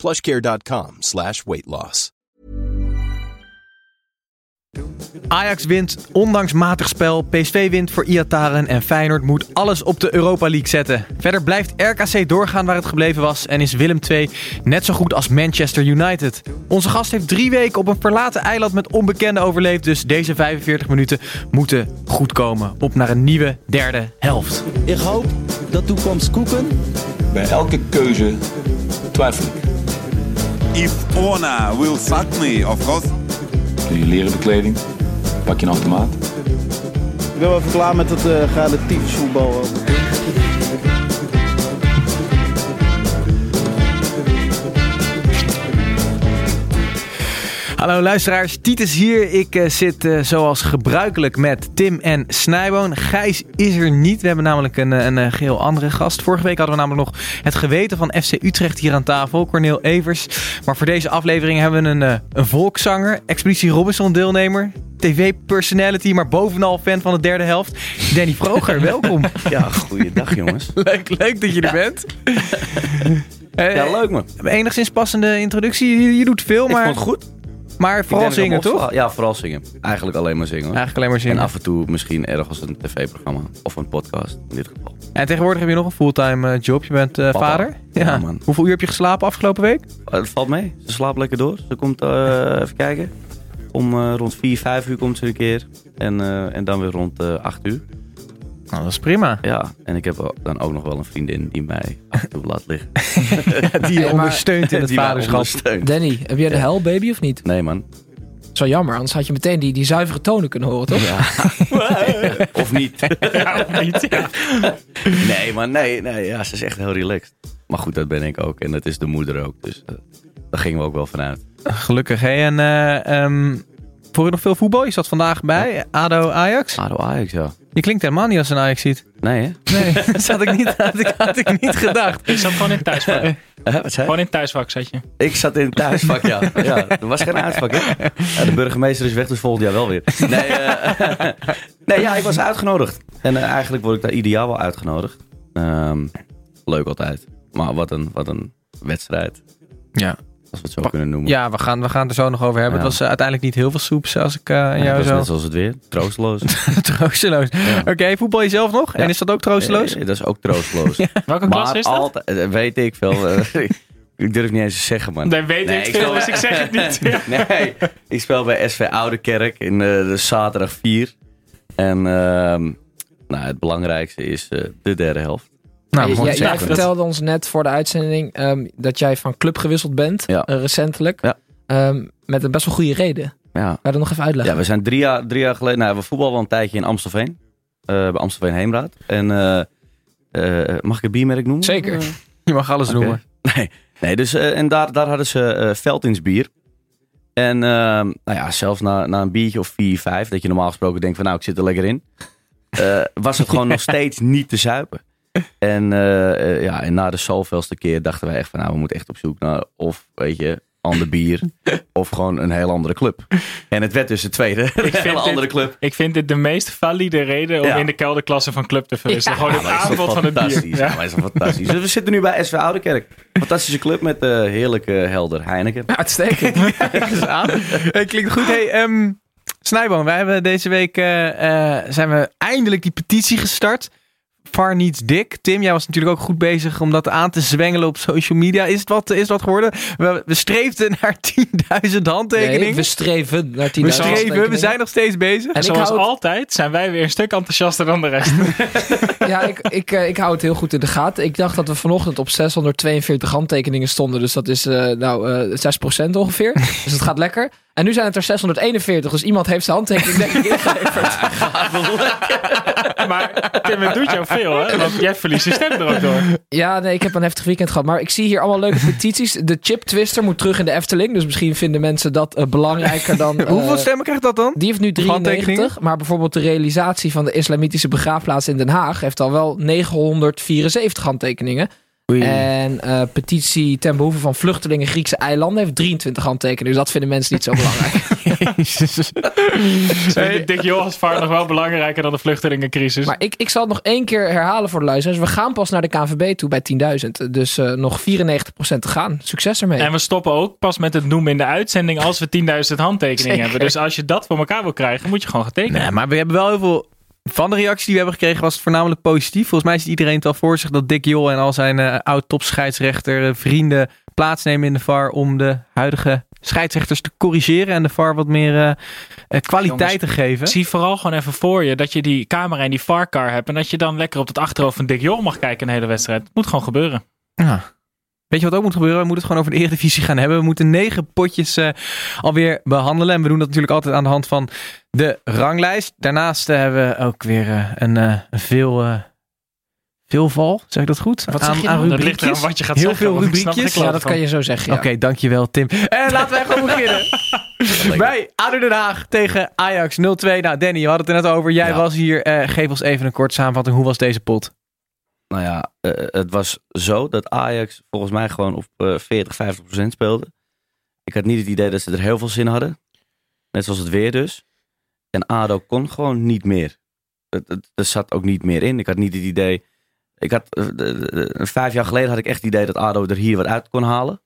plushcare.com slash weight loss. Ajax wint ondanks matig spel, PSV wint voor Iataren en Feyenoord moet alles op de Europa League zetten. Verder blijft RKC doorgaan waar het gebleven was en is Willem II net zo goed als Manchester United. Onze gast heeft drie weken op een verlaten eiland met onbekenden overleefd, dus deze 45 minuten moeten goed komen. Op naar een nieuwe derde helft. Ik hoop dat toekomst koeken. Bij elke keuze twijfel ik. If Ona will suck me, of course. Doe je leren bekleding, pak je een automaat. Ik ben wel even klaar met het uh, relatief voetbal. Hallo luisteraars, Titus hier. Ik uh, zit uh, zoals gebruikelijk met Tim en Snijboon. Gijs is er niet. We hebben namelijk een, een, een geheel andere gast. Vorige week hadden we namelijk nog het geweten van FC Utrecht hier aan tafel, Corneel Evers. Maar voor deze aflevering hebben we een, uh, een volkszanger, Expeditie Robinson deelnemer, tv-personality, maar bovenal fan van de derde helft. Danny Vroger, welkom. Ja, goeiedag jongens. leuk, leuk dat je er bent. ja, leuk man. Enigszins passende introductie. Je, je doet veel, maar... Ik vond het goed. Maar vooral zingen, toch? Ja, vooral zingen. Eigenlijk alleen maar zingen. Hoor. Eigenlijk alleen maar zingen. En af en toe misschien ergens een tv-programma. Of een podcast, in dit geval. En tegenwoordig heb je nog een fulltime uh, job. Je bent uh, vader. Ja. ja. man. Hoeveel uur heb je geslapen afgelopen week? Uh, het valt mee. Ze slaapt lekker door. Ze komt, even kijken. Om rond 4, 5 uur komt ze een keer. En, en dan weer rond 8 uur. Nou, dat is prima. Ja, en ik heb dan ook nog wel een vriendin die mij af en toe laat liggen. die je ondersteunt in het vaderschap. Danny, heb jij de ja. hell baby of niet? Nee man. Wel jammer, anders had je meteen die, die zuivere tonen kunnen horen, toch? Ja. of niet. ja, of niet, ja. Nee, maar nee, nee, ja, ze is echt heel relaxed. Maar goed, dat ben ik ook. En dat is de moeder ook. Dus uh, daar gingen we ook wel vanuit. Gelukkig, hè. En uh, um, voor je nog veel voetbal? Je zat vandaag bij ja. ADO Ajax? ADO Ajax, ja. Je klinkt helemaal niet als een Ajax ziet. Nee, hè? Nee, dat had ik niet, had ik, had ik niet gedacht. Je zat gewoon in thuisvak. Uh, wat zei Gewoon in thuisvak zat je. Ik zat in thuisvak, ja. ja. Er was geen uitvak, hè? Ja, de burgemeester is weg, dus volgend jaar wel weer. Nee, uh, nee ja, ik was uitgenodigd. En uh, eigenlijk word ik daar ieder jaar wel uitgenodigd. Um, leuk altijd. Maar wat een, wat een wedstrijd. Ja. Als we het zo kunnen noemen. Ja, we gaan, we gaan het er zo nog over hebben. Ja. Het was uh, uiteindelijk niet heel veel soeps als ik uh, aan ja, jou het zo... net zoals het weer. Troosteloos. troosteloos. Ja. Oké, okay, voetbal je zelf nog? En is dat ook troosteloos? Nee, dat is ook troosteloos. Welke klas is dat? Altijd, weet ik veel. ik durf niet eens te zeggen, man. Nee, weet nee, ik veel, dus ik zeg het niet. nee, ik speel bij SV Oudekerk in de, de zaterdag 4. En uh, nou, het belangrijkste is uh, de derde helft. Nou, jij, jij vertelde ons net voor de uitzending um, dat jij van club gewisseld bent, ja. uh, recentelijk. Ja. Um, met een best wel goede reden. Ja. Ga je dat nog even uitleggen? Ja, we zijn drie jaar, drie jaar geleden, nou, we voetballen een tijdje in Amstelveen. Uh, bij Amstelveen Heemraad. En uh, mag ik het biermerk noemen? Zeker. Je mag alles okay. noemen. Nee, nee dus, en daar, daar hadden ze Veltinsbier. En nou ja, zelfs na, na een biertje of vier, vijf, dat je normaal gesproken denkt van nou, ik zit er lekker in. was het gewoon nog steeds niet te zuipen. En, uh, ja, en na de zoveelste keer dachten wij echt van nou, we moeten echt op zoek naar of, weet je, ander bier of gewoon een heel andere club. En het werd dus de tweede, ik een hele andere dit, club. Ik vind dit de meest valide reden om ja. in de kelderklasse van club te verwisselen. Ja. Gewoon het ja, aanbod van het bier. Ja, maar is fantastisch. Dus we zitten nu bij SV Oudekerk. Fantastische club met uh, heerlijke helder Heineken. Uitstekend. Het klinkt goed. Hey, um, Snijboom, wij hebben deze week uh, zijn we eindelijk die petitie gestart. Far Needs Dick. Tim, jij was natuurlijk ook goed bezig om dat aan te zwengelen op social media. Is het wat, is het wat geworden? We, we streefden naar 10.000 handtekeningen. Nee, we streven naar 10.000 We streven, we zijn nog steeds bezig. En zoals houd... altijd zijn wij weer een stuk enthousiaster dan de rest. ja, ik, ik, ik hou het heel goed in de gaten. Ik dacht dat we vanochtend op 642 handtekeningen stonden. Dus dat is uh, nou uh, 6% ongeveer. dus het gaat lekker. En nu zijn het er 641. Dus iemand heeft zijn handtekening denk ik ingeleverd. Maar Tim, het doet jou veel, hè? Want jij verliest je stem er ook door. Ja, nee, ik heb een heftig weekend gehad. Maar ik zie hier allemaal leuke petities. De chip twister moet terug in de Efteling. Dus misschien vinden mensen dat eh, belangrijker dan... eh, Hoeveel stemmen krijgt dat dan? Die heeft nu Handtekeningen? 93. Maar bijvoorbeeld de realisatie van de islamitische begraafplaats in Den Haag... heeft al wel 974 handtekeningen. En eh, petitie ten behoeve van vluchtelingen Griekse eilanden heeft 23 handtekeningen. Dus dat vinden mensen niet zo belangrijk. Jezus. Hey. Dick Johansvaart nog wel belangrijker dan de vluchtelingencrisis. Maar ik, ik zal het nog één keer herhalen voor de luisteraars. We gaan pas naar de KNVB toe bij 10.000. Dus eh, nog 94% te gaan. Succes ermee. En we stoppen ook pas met het noemen in de uitzending als we 10.000 handtekeningen Zeker. hebben. Dus als je dat voor elkaar wil krijgen, moet je gewoon gaan tekenen. Nee, maar we hebben wel heel veel... Van de reacties die we hebben gekregen was het voornamelijk positief. Volgens mij ziet iedereen het al voor zich dat Dick Jol en al zijn eh, oud-topscheidsrechter eh, vrienden plaatsnemen in de VAR om de huidige scheidsrechters te corrigeren en de VAR wat meer eh, kwaliteit te geven. Zie vooral gewoon even voor je dat je die camera en die VAR-car hebt. En dat je dan lekker op het achterhoofd van Dick Jol mag kijken een hele wedstrijd. Het moet gewoon gebeuren. Ja. Weet je wat ook moet gebeuren? We moeten het gewoon over de Eredivisie gaan hebben. We moeten negen potjes eh, alweer behandelen. En we doen dat natuurlijk altijd aan de hand van de ranglijst. Daarnaast eh, hebben we ook weer eh, een, eh, een veel, eh, veelval, zeg ik dat goed? Wat aan, zeg je aan nou? Dat ligt rubriekjes. eraan wat je gaat Heel zeggen. veel rubriekjes. ja, dat kan je zo zeggen. Ja. Oké, dankjewel Tim. En laten we gewoon beginnen. Bij ADO Den Haag tegen Ajax 0-2. Nou Danny, we hadden het er net over. Jij Ja. was hier. Eh, geef ons even een korte samenvatting. Hoe was deze pot? Nou ja, eh, het was zo dat Ajax volgens mij gewoon op eh 40, 50 procent speelde. Ik had niet het idee dat ze er heel veel zin hadden. Net zoals het weer dus. En ADO kon gewoon niet meer. Het, het, zat ook niet meer in. Ik had niet het idee... Ik had, eh, vijf jaar geleden had ik echt het idee dat ADO er hier wat uit kon halen.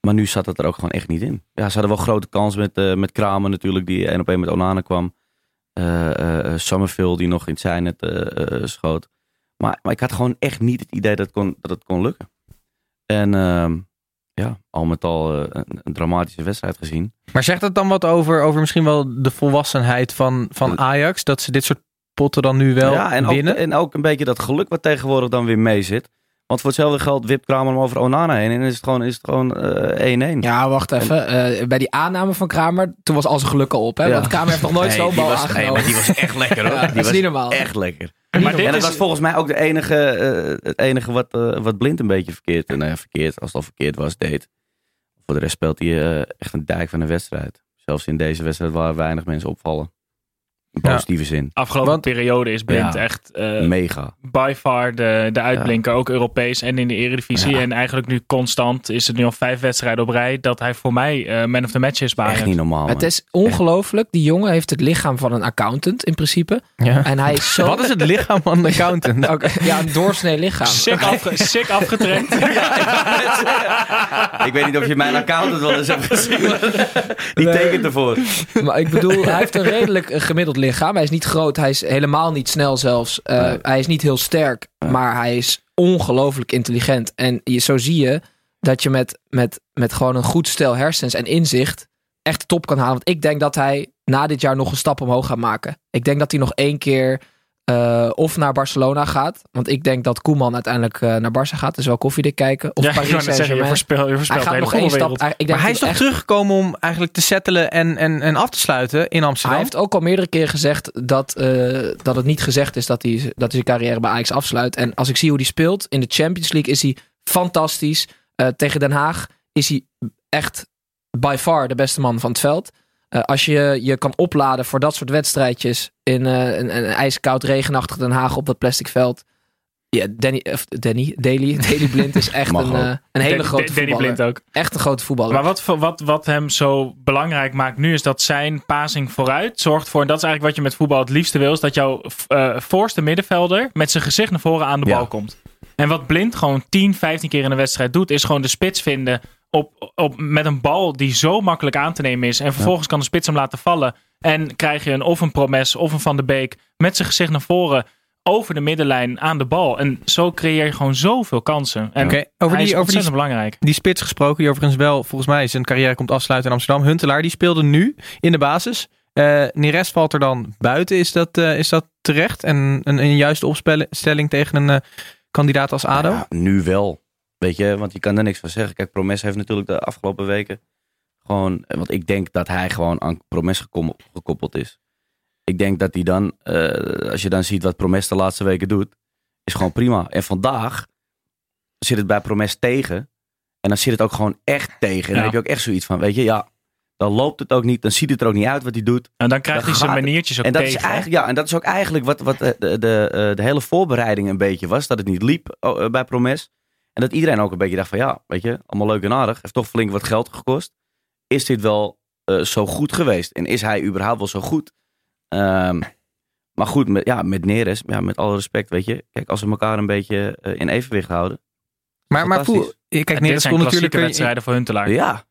Maar nu zat het er ook gewoon echt niet in. Ja, ze hadden wel grote kans met, eh, met Kramer natuurlijk, die één op één met Onana kwam. Summerville die nog in het eh, eh, schoot. Maar, maar ik had gewoon echt niet het idee dat het kon, dat het kon lukken. En ehm, ja, al met al eh, een, een dramatische wedstrijd gezien. Maar zegt dat dan wat over, over misschien wel de volwassenheid van, van Ajax? Dat ze dit soort potten dan nu wel ja, en ook, winnen? en ook een beetje dat geluk wat tegenwoordig dan weer mee zit. Want voor hetzelfde geld wipt Kramer hem over Onana heen. En is het gewoon, is het gewoon eh, 1-1. Ja, wacht even. Eh, bij die aanname van Kramer, toen was al zijn geluk al op. Hè? Ja. Want Kramer heeft nog nooit Nee, zo'n bal aangenomen. nee, maar die was echt lekker hoor. Ja, die dat is was niet normaal. echt lekker. Maar en dat is... was volgens mij ook de enige, eh, het enige wat, eh, wat Blind een beetje verkeerd, eh, nou ja, verkeerd, als het al verkeerd was, deed. Voor de rest speelt hij eh, echt een dijk van een wedstrijd. Zelfs in deze wedstrijd waar weinig mensen opvallen. In Ja. positieve zin. Afgelopen Want- periode is Blind Ja. echt eh, Mega. by far de, de uitblinker. Ook Europees en in de Eredivisie. Ja. En eigenlijk nu constant is het nu al vijf wedstrijden op rij. Dat hij voor mij eh, man of the match is Echt niet normaal. Het is ongelooflijk. Die jongen heeft het lichaam van een accountant in principe. ja. En hij is zo... Wat is het lichaam van de accountant? Ja, een doorsnee lichaam. Sick, afge sick afgetraind. ik weet niet of je mijn accountant wel eens hebt gezien. Die Nee. tekent ervoor. Maar ik bedoel, hij heeft een redelijk gemiddeld lichaam. Hij is niet groot, hij is helemaal niet snel zelfs. Eh, Nee. Hij is niet heel sterk, maar hij is ongelooflijk intelligent. En je, zo zie je dat je met, met, met gewoon een goed stel hersens en inzicht echt de top kan halen. Want ik denk dat hij na dit jaar nog een stap omhoog gaat maken. Ik denk dat hij nog één keer eh, of naar Barcelona gaat. Want ik denk dat Koeman uiteindelijk eh, naar Barça gaat. Dus wel koffiedik kijken. Of Ja, Paris net zeggen, je Saint-Germain. Hij gaat nog één stap. voetbalwereld. hij- Ik denk Maar hij is toch echt- teruggekomen om eigenlijk te settelen en, en, en af te sluiten in Amsterdam? Hij heeft ook al meerdere keren gezegd dat, eh, dat het niet gezegd is dat hij, dat hij zijn carrière bij Ajax afsluit. En als ik zie hoe hij speelt in de Champions League is hij fantastisch. Eh, tegen Den Haag is hij echt by far de beste man van het veld. Eh, als je je kan opladen voor dat soort wedstrijdjes in eh, een, een ijskoud regenachtig Den Haag op dat plastic veld. Ja, Danny, of Danny, Daily, Daily Blind is echt een, eh, een hele Danny- grote Danny voetballer. Blind ook. Echt een grote voetballer. Maar wat, wat, wat hem zo belangrijk maakt nu is dat zijn passing vooruit zorgt voor, en dat is eigenlijk wat je met voetbal het liefste wil, is dat jouw eh, voorste middenvelder met zijn gezicht naar voren aan de Ja. bal komt. En wat Blind gewoon 10, 15 keer in een wedstrijd doet, is gewoon de spits vinden op, op, met een bal die zo makkelijk aan te nemen is. En vervolgens kan de spits hem laten vallen. En krijg je een, of een Promes of een Van de Beek met zijn gezicht naar voren over de middenlijn aan de bal. En zo creëer je gewoon zoveel kansen. En Oké, over hij die, is over die, belangrijk. die spits gesproken, die overigens wel volgens mij zijn carrière komt afsluiten in Amsterdam. Huntelaar, die speelde nu in de basis. Eh Neres valt er dan buiten. Is dat, eh, is dat terecht? En een, een juiste opstelling tegen een eh, kandidaat als ADO? Ja, nu wel. Weet je, want je kan er niks van zeggen. Kijk, Promes heeft natuurlijk de afgelopen weken Gewoon, want ik denk dat hij gewoon aan Promes gekoppeld is. Ik denk dat hij dan, eh, als je dan ziet wat Promes de laatste weken doet, is gewoon prima. En vandaag zit het bij Promes tegen. En dan zit het ook gewoon echt tegen. En Ja. dan heb je ook echt zoiets van, weet je, ja, dan loopt het ook niet. Dan ziet het er ook niet uit wat hij doet. En dan krijgt Dan hij zijn maniertjes ook En dat, tegen. is eigenlijk, ja, en dat is ook eigenlijk wat, wat de, de, de, eh, de hele voorbereiding een beetje was. Dat het niet liep oh, eh, bij Promes. En dat iedereen ook een beetje dacht van ja, weet je, allemaal leuk en aardig. Heeft toch flink wat geld gekost. Is dit wel eh, zo goed geweest? En is hij überhaupt wel zo goed? Ehm, maar goed, met, ja, met Neres, ja, met alle respect, weet je. Kijk, als we elkaar een beetje eh, in evenwicht houden. Maar, maar voel, kijk, Neres dit zijn kon klassieke natuurlijk... wedstrijden voor Huntelaar. Ja,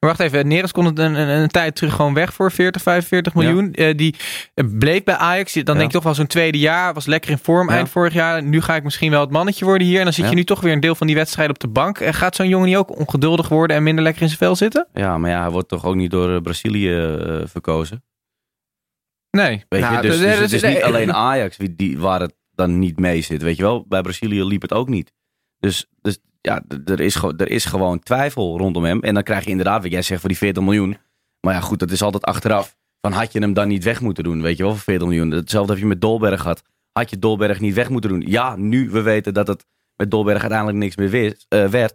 Maar wacht even, Neres kon het een, een, een tijd terug gewoon weg voor 40, 45 miljoen. Eh, die eh, bleef bij Ajax. Dan Ja. denk ik toch wel zo'n tweede jaar. Was lekker in vorm Ja. eind vorig jaar. Nu ga ik misschien wel het mannetje worden hier. En dan zit Ja. je nu toch weer een deel van die wedstrijd op de bank. En gaat zo'n jongen niet ook ongeduldig worden en minder lekker in zijn vel zitten? ja, maar ja, hij wordt toch ook niet door eh, Brazilië eh, verkozen. Nee. Weet Nou, je, dus, dus dat het is nee, niet alleen Ajax wie- die, waar het dan niet mee zit. Weet je wel, bij Brazilië liep het ook niet. Dus, dus ja, er is, gewoon- er is gewoon twijfel rondom hem. En dan krijg je inderdaad, wat jij zegt, voor die 40 miljoen. Maar ja, goed, dat is altijd achteraf. Van had je hem dan niet weg moeten doen, weet je wel, voor 40 miljoen. Hetzelfde heb je met Dolberg gehad. Had je Dolberg niet weg moeten doen? Ja, nu we weten dat het met Dolberg uiteindelijk niks meer wist, eh, werd.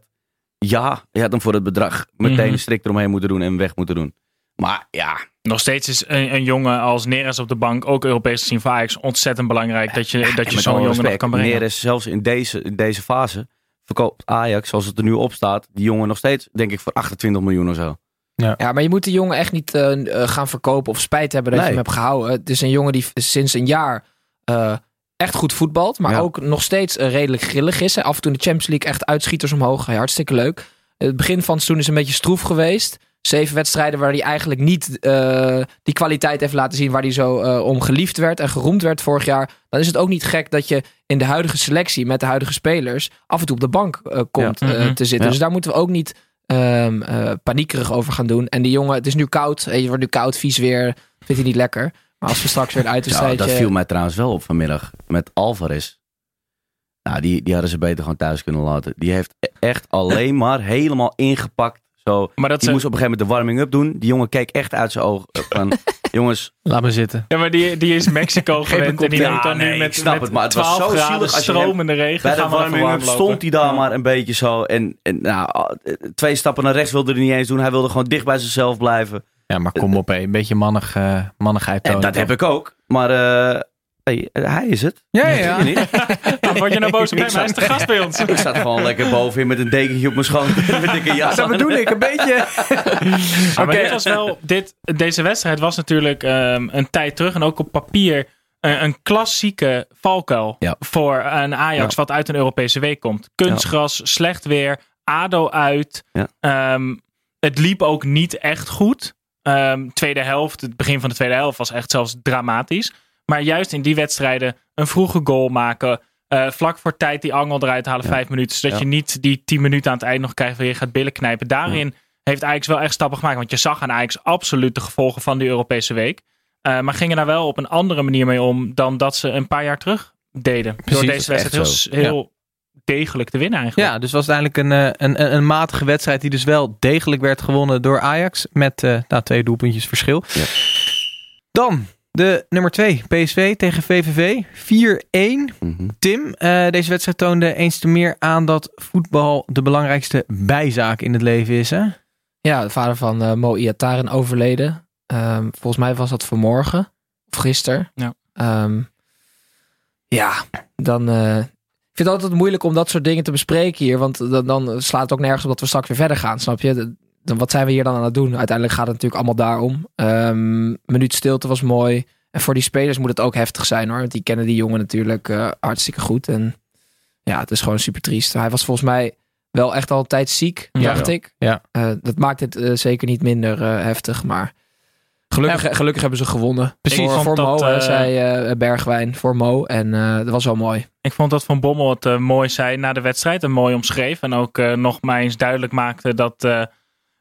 Ja, je had hem voor het bedrag meteen Mhm. een strik eromheen moeten doen en hem weg moeten doen. Maar ja, Nog steeds is een, een jongen als Neres op de bank, ook Europees gezien voor Ajax, ontzettend belangrijk dat je, dat je zo'n jongen nog kan brengen. Neres, zelfs in deze, in deze fase, verkoopt Ajax, zoals het er nu op staat, die jongen nog steeds, denk ik, voor 28 miljoen of zo. Ja, maar je moet de jongen echt niet eh, eh, gaan verkopen of spijt hebben dat Nee. je hem hebt gehouden. Het is een jongen die sinds een jaar eh, echt goed voetbalt, maar Ja. ook nog steeds redelijk grillig is. Hè. Af en toe in de Champions League echt uitschieters omhoog. Ja, hartstikke leuk. Het begin van het seizoen is een beetje stroef geweest. Zeven wedstrijden waar hij eigenlijk niet eh, die kwaliteit heeft laten zien waar hij zo eh, om geliefd werd en geroemd werd vorig jaar. Dan is het ook niet gek dat je in de huidige selectie met de huidige spelers af en toe op de bank eh, komt Ja. Mhm. te zitten. Ja. Dus daar moeten we ook niet ehm, eh, paniekerig over gaan doen. En die jongen, het is nu koud. Je wordt nu koud, vies weer. Vindt hij niet lekker. Maar als we straks weer een Ja, uitwedstrijdje... dat viel mij trouwens wel op vanmiddag met Alvarez. Nou, die, die hadden ze beter gewoon thuis kunnen laten. Die heeft e- echt alleen maar helemaal ingepakt. Zo. Maar dat Die ze, moest op een gegeven moment de warming-up doen. Die jongen keek echt uit zijn ogen. Van, jongens, Laat me zitten. ja, maar die, die is Mexico gewend en die Ja, moet dan nee, nu met, snap met het, maar het was 12 zo graden stromende regen bij de warming-up stond hij daar Ja. maar een beetje zo. En, en nou, twee stappen naar rechts wilde hij niet eens doen. Hij wilde gewoon dicht bij zichzelf blijven. Ja, maar kom op, hé. een beetje mannig, eh mannigheid En tonen. dat heb ik ook. Maar eh, hey, hij is het. Ja, ja, ja. niet? Dan word je nou boos op hem, hij is de gast bij ons. Ik zat gewoon lekker bovenin met een dekentje op mijn schoon. met dikke jas Dat bedoel ik, een beetje. Maar dit was wel, dit, deze wedstrijd was natuurlijk ehm, een tijd terug en ook op papier een, een klassieke valkuil Ja. voor een Ajax Ja. wat uit een Europese week komt. Kunstgras, slecht weer, ADO uit. Ja. Ehm, het liep ook niet echt goed. Ehm, tweede helft, het begin van de tweede helft was echt zelfs dramatisch. Maar juist in die wedstrijden een vroege goal maken. eh, vlak voor tijd die angel eruit halen, Ja. vijf minuten. Zodat Ja. je niet die tien minuten aan het eind nog krijgt waar je gaat billen knijpen. Daarin heeft Ajax wel echt stappen gemaakt. Want je zag aan Ajax absoluut de gevolgen van die Europese week. Eh, maar gingen daar wel op een andere manier mee om dan dat ze een paar jaar terug deden. Precies, Door deze wedstrijd heel, degelijk te winnen eigenlijk. Ja, dus was het eigenlijk een, eh, een, een, een matige wedstrijd die dus wel degelijk werd gewonnen door Ajax. Met eh, nou, twee doelpuntjes verschil. Ja. Dan de nummer 2, PSV tegen VVV. 4-1. Mhm. Tim, eh, deze wedstrijd toonde eens te meer aan dat voetbal de belangrijkste bijzaak in het leven is. Hè? Ja, de vader van eh, Mo Iataren overleden. Ehm, volgens mij was dat vanmorgen. Of gisteren. Ja. Ehm, ja, dan... eh, ik vind het altijd moeilijk om dat soort dingen te bespreken hier. Want dan, dan slaat het ook nergens op dat we straks weer verder gaan. Snap je? Dan, wat zijn we hier dan aan het doen? Uiteindelijk gaat het natuurlijk allemaal daarom. Ehm minuut stilte was mooi. En voor die spelers moet het ook heftig zijn hoor. Want die kennen die jongen natuurlijk eh, hartstikke goed. En ja, het is gewoon super triest. Hij was volgens mij wel echt al een tijd ziek, Ja. dacht ik. Ja. Eh, dat maakt het eh, zeker niet minder heftig, maar gelukkig, gelukkig hebben ze gewonnen. Precies. Voor, voor dat, Mo, zei Bergwijn, voor Mo. En dat was wel mooi. Ik vond dat Van Bommel het mooi zei na de wedstrijd en mooi omschreef. En ook nog maar eens duidelijk maakte dat,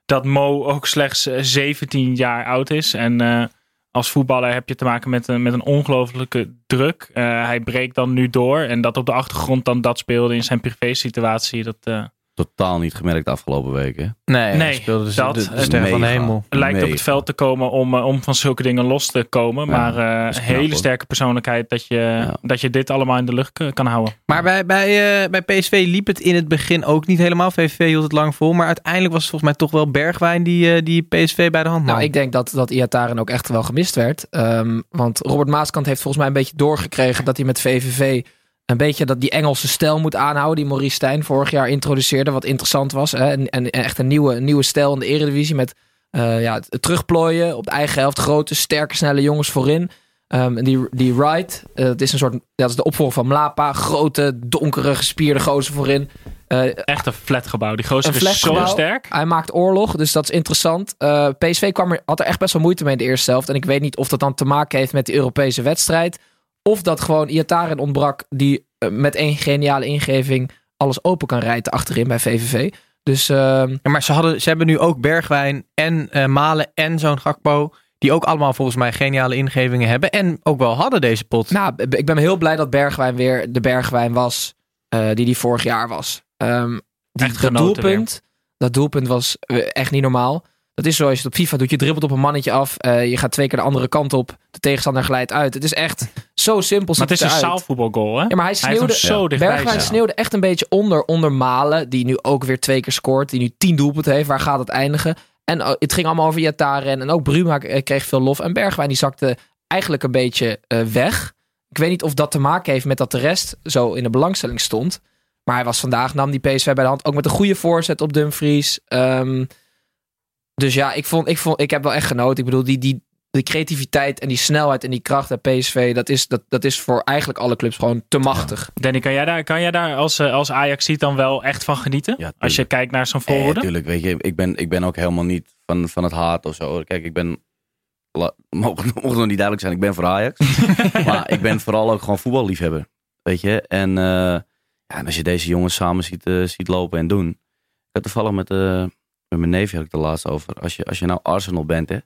dat Mo ook slechts eh, 17 jaar oud is. En eh, als voetballer heb je te maken met een, met een ongelofelijke druk. Eh, hij breekt dan nu door. En dat op de achtergrond dan dat speelde in zijn privésituatie. Dat, eh, totaal niet gemerkt de afgelopen weken. Nee, hij Nee, speelde dus dat, de, de eh, ster van de mega. hemel. lijkt op het veld te komen om, eh, om van zulke dingen los te komen. Ja, maar eh, is knap, hele hoor. sterke persoonlijkheid dat je, Ja. dat je dit allemaal in de lucht kan houden. Maar bij, bij, eh, bij PSV liep het in het begin ook niet helemaal. VVV hield het lang vol. Maar uiteindelijk was het volgens mij toch wel Bergwijn die, eh, die PSV bij de hand nam. Nou, ik denk dat, dat Iataren ook echt wel gemist werd. Ehm, want Robert Maaskant heeft volgens mij een beetje doorgekregen dat hij met VVV een beetje dat die Engelse stijl moet aanhouden. Die Maurice Stijn vorig jaar introduceerde, wat interessant was. Hè? En, en echt een nieuwe, nieuwe stijl in de Eredivisie met eh, ja, het terugplooien op de eigen helft. Grote, sterke, snelle jongens voorin. Ehm, en die, die Wright, eh, dat is een soort, dat is de opvolger van Mlapa. Grote, donkere, gespierde gozer voorin. Eh, Echt een flatgebouw. Die gozer is zo sterk. hij maakt oorlog, dus dat is interessant. PSV kwam er, had er echt best wel moeite mee in de eerste helft. En ik weet niet of dat dan te maken heeft met de Europese wedstrijd. Of dat gewoon Iataren ontbrak die eh, met één geniale ingeving alles open kan rijden achterin bij VVV. Dus ehm, Ja, maar ze, hadden, ze hebben nu ook Bergwijn en eh, Malen en zo'n Gakpo. Die ook allemaal volgens mij geniale ingevingen hebben. En ook wel hadden deze pot. nou, ik ben heel blij dat Bergwijn weer de Bergwijn was eh, die die vorig jaar was. Ehm, die, Echt dat doelpunt, dat doelpunt was echt niet normaal. Dat is zoals je het op FIFA doet. Je dribbelt op een mannetje af. eh, je gaat twee keer de andere kant op. De tegenstander glijdt uit. Het is echt zo simpel. Maar het is een zaalvoetbalgoal, hè? Ja, maar hij Hij sneeuwde, zo dichtbij Bergwijn sneeuwde echt een beetje onder, onder Malen. Die nu ook weer twee keer scoort. Die nu tien doelpunten heeft. Waar gaat het eindigen? En oh, het ging allemaal over Yataren. En ook Bruma eh, kreeg veel lof. En Bergwijn die zakte eigenlijk een beetje eh, weg. Ik weet niet of dat te maken heeft met dat de rest zo in de belangstelling stond. Maar hij was vandaag, nam die PSV bij de hand. Ook met een goede voorzet op Dumfries. Ehm, dus ja, ik, vond, ik, vond, ik heb wel echt genoten. Ik bedoel, die, die, die creativiteit en die snelheid en die kracht bij PSV... dat is, dat, dat is voor eigenlijk alle clubs gewoon te machtig. Danny, kan jij daar, kan jij daar als, eh, als Ajax ziet dan wel echt van genieten? Ja, als je kijkt naar zo'n voorhoede? natuurlijk. weet je, ik ben, ik ben ook helemaal niet van, van het haat of zo. Kijk, ik ben. la- Mogen mogen nog niet duidelijk zijn, ik ben voor Ajax. maar ik ben vooral ook gewoon voetballiefhebber. Weet je, en, eh, ja, en als je deze jongens samen ziet, eh, ziet lopen en doen. Ik had toevallig met, eh, met mijn neefje had ik de laatst over. Als je, als je nou Arsenal bent, hè.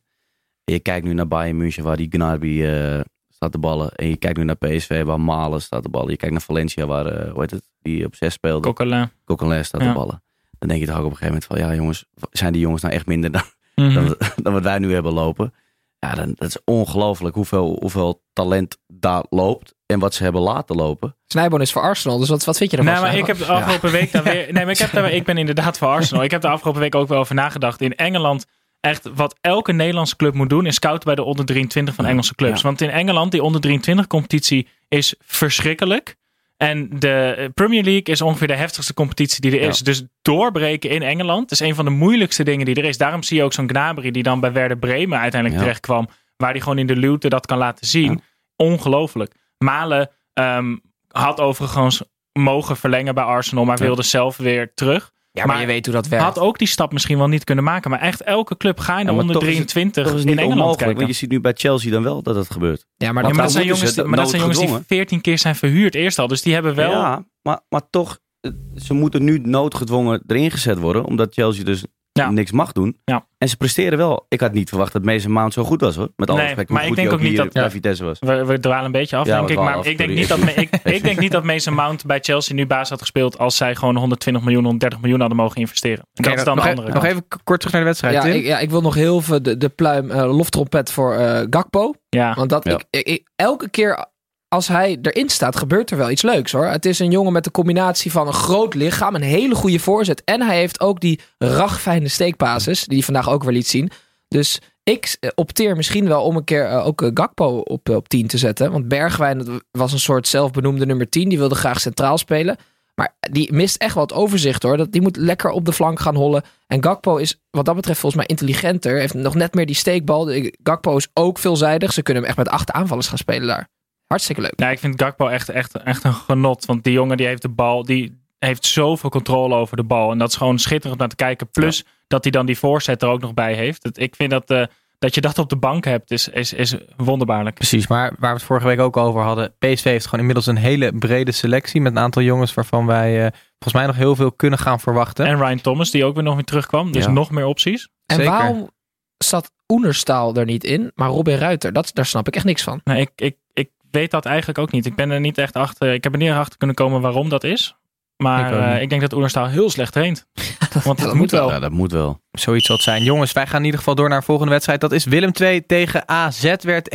En je kijkt nu naar Bayern München, waar die Gnabry eh, staat te ballen. En je kijkt nu naar PSV, waar Malen staat te ballen. Je kijkt naar Valencia, waar, eh, hoe heet het, die op 6 speelde. Coquelin. Coquelin staat Ja. te ballen. Dan denk je toch ook op een gegeven moment van, ja jongens, zijn die jongens nou echt minder dan, Mhm. dan, dan wat wij nu hebben lopen? Ja, dan, dat is ongelooflijk hoeveel, hoeveel talent daar loopt en wat ze hebben laten lopen. Snijboon is voor Arsenal, dus wat, wat vind je ervan? Nee, maar ik heb de afgelopen week daar weer. Nee, maar ik, heb daar, ik ben inderdaad voor Arsenal. Ik heb de afgelopen week ook wel over nagedacht. In Engeland, echt wat elke Nederlandse club moet doen, is scouten bij de onder 23 van Engelse clubs. Ja. Want in Engeland, die onder 23 competitie is verschrikkelijk. En de Premier League is ongeveer de heftigste competitie die er Ja. is. Dus doorbreken in Engeland is een van de moeilijkste dingen die er is. Daarom zie je ook zo'n Gnabry die dan bij Werder Bremen uiteindelijk Ja. terecht kwam. Waar hij gewoon in de luwte dat kan laten zien. Ongelooflijk. Malen ehm, had overigens mogen verlengen bij Arsenal, maar wilde zelf weer terug. Ja, maar, maar je weet hoe dat werkt. Had ook die stap misschien wel niet kunnen maken. Maar echt elke club ga je naar onder toch is het- 23 Dat is in Engeland onmogelijk, kijken. want je ziet nu bij Chelsea dan wel dat het gebeurt. ja, maar Ja, dat, maar dat zijn jongens, die, maar dat zijn jongens die noodgedwongen. 14 keer zijn verhuurd eerst al. Dus die hebben wel... Ja, maar, maar toch, eh, ze moeten nu noodgedwongen erin gezet worden, omdat Chelsea dus Ja. niks mag doen. Ja. En ze presteren wel. Ik had niet verwacht dat Mason Mount zo goed was hoor. Met alle Nee, respect maar ik denk ook niet dat- bij. Vitesse was. We, we dwalen een beetje af, Ja, denk ik. Maar af, ik denk, niet dat, me- ik, ik denk niet dat Mason Mount bij Chelsea nu baas had gespeeld als zij gewoon 120 miljoen, 130 miljoen hadden mogen investeren. En dat is dan nog, de even, andere nog kant. even kort terug naar de wedstrijd, ja, ik, ja, ik wil nog heel veel de, de pluim eh, loftrompet voor eh, Gakpo. Ja. Want dat, Ja. ik, ik, ik- elke keer als hij erin staat, gebeurt er wel iets leuks hoor. Het is een jongen met de combinatie van een groot lichaam, een hele goede voorzet. En hij heeft ook die ragfijne steekbasis, die hij vandaag ook weer liet zien. Dus ik eh, opteer misschien wel om een keer eh, ook eh, Gakpo op, op 10 te zetten. Want Bergwijn was een soort zelfbenoemde nummer 10. Die wilde graag centraal spelen. Maar die mist echt het overzicht hoor. Dat, die moet lekker op de flank gaan hollen. En Gakpo is wat dat betreft volgens mij intelligenter. Heeft nog net meer die steekbal. Gakpo is ook veelzijdig. Ze kunnen hem echt met acht aanvallers gaan spelen daar. Hartstikke leuk. Ja, ik vind Gakpo echt, echt, echt een genot. Want die jongen die heeft de bal, die heeft zoveel controle over de bal. En dat is gewoon schitterend om naar te kijken. Plus dat hij dan die voorzet er ook nog bij heeft. Ik vind dat, eh, dat je dat op de bank hebt, is, is, is wonderbaarlijk. Precies, maar waar we het vorige week ook over hadden. PSV heeft gewoon inmiddels een hele brede selectie. Met een aantal jongens waarvan wij eh, volgens mij nog heel veel kunnen gaan verwachten. En Ryan Thomas, die ook weer nog weer terugkwam. Dus Ja. nog meer opties. En Zeker. waarom zat Oenerstaal er niet in, maar Robin Ruiter? Dat, daar snap ik echt niks van. Nee, ik, ik, ik weet dat eigenlijk ook niet. Ik ben er niet echt achter. Ik heb er niet achter kunnen komen waarom dat is. Maar Ik eh, ik denk dat Oenerstal heel slecht traint. Want het dat moet moet wel. Ja, dat moet wel. Zoiets zal het zijn. Jongens, wij gaan in ieder geval door naar de volgende wedstrijd. Dat is Willem 2 tegen AZ werd 1-1.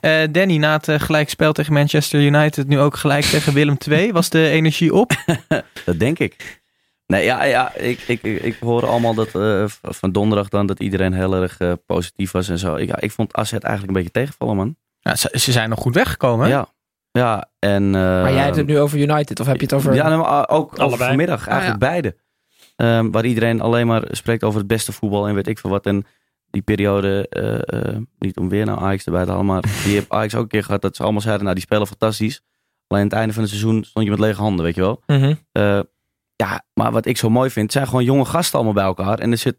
Eh, Danny, na het eh, gelijkspel tegen Manchester United, nu ook gelijk tegen Willem 2. Was de energie op? Dat denk ik. Nee, ja, ja ik, ik, ik, ik hoor allemaal dat eh, van donderdag dan dat iedereen heel erg positief was en zo. Ik, ja, ik vond AZ eigenlijk een beetje tegenvallen, man. Ja, ze, ze zijn nog goed weggekomen. Ja. Ja, en... Maar jij hebt het nu over United, of heb je het over... Ja, nou, ook over Allebei. vanmiddag. Eigenlijk beide. Ehm, waar iedereen alleen maar spreekt over het beste voetbal en weet ik veel wat. En die periode, eh, eh, niet om weer naar Ajax erbij te halen, maar die heeft Ajax ook een keer gehad dat ze allemaal zeiden, nou die spelen fantastisch. Alleen aan het einde van het seizoen stond je met lege handen, weet je wel. Mhm. Eh, ja, maar wat ik zo mooi vind, het zijn gewoon jonge gasten allemaal bij elkaar. En er zit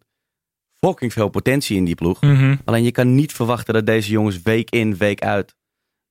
fucking veel potentie in die ploeg. Mhm. Alleen je kan niet verwachten dat deze jongens week in, week uit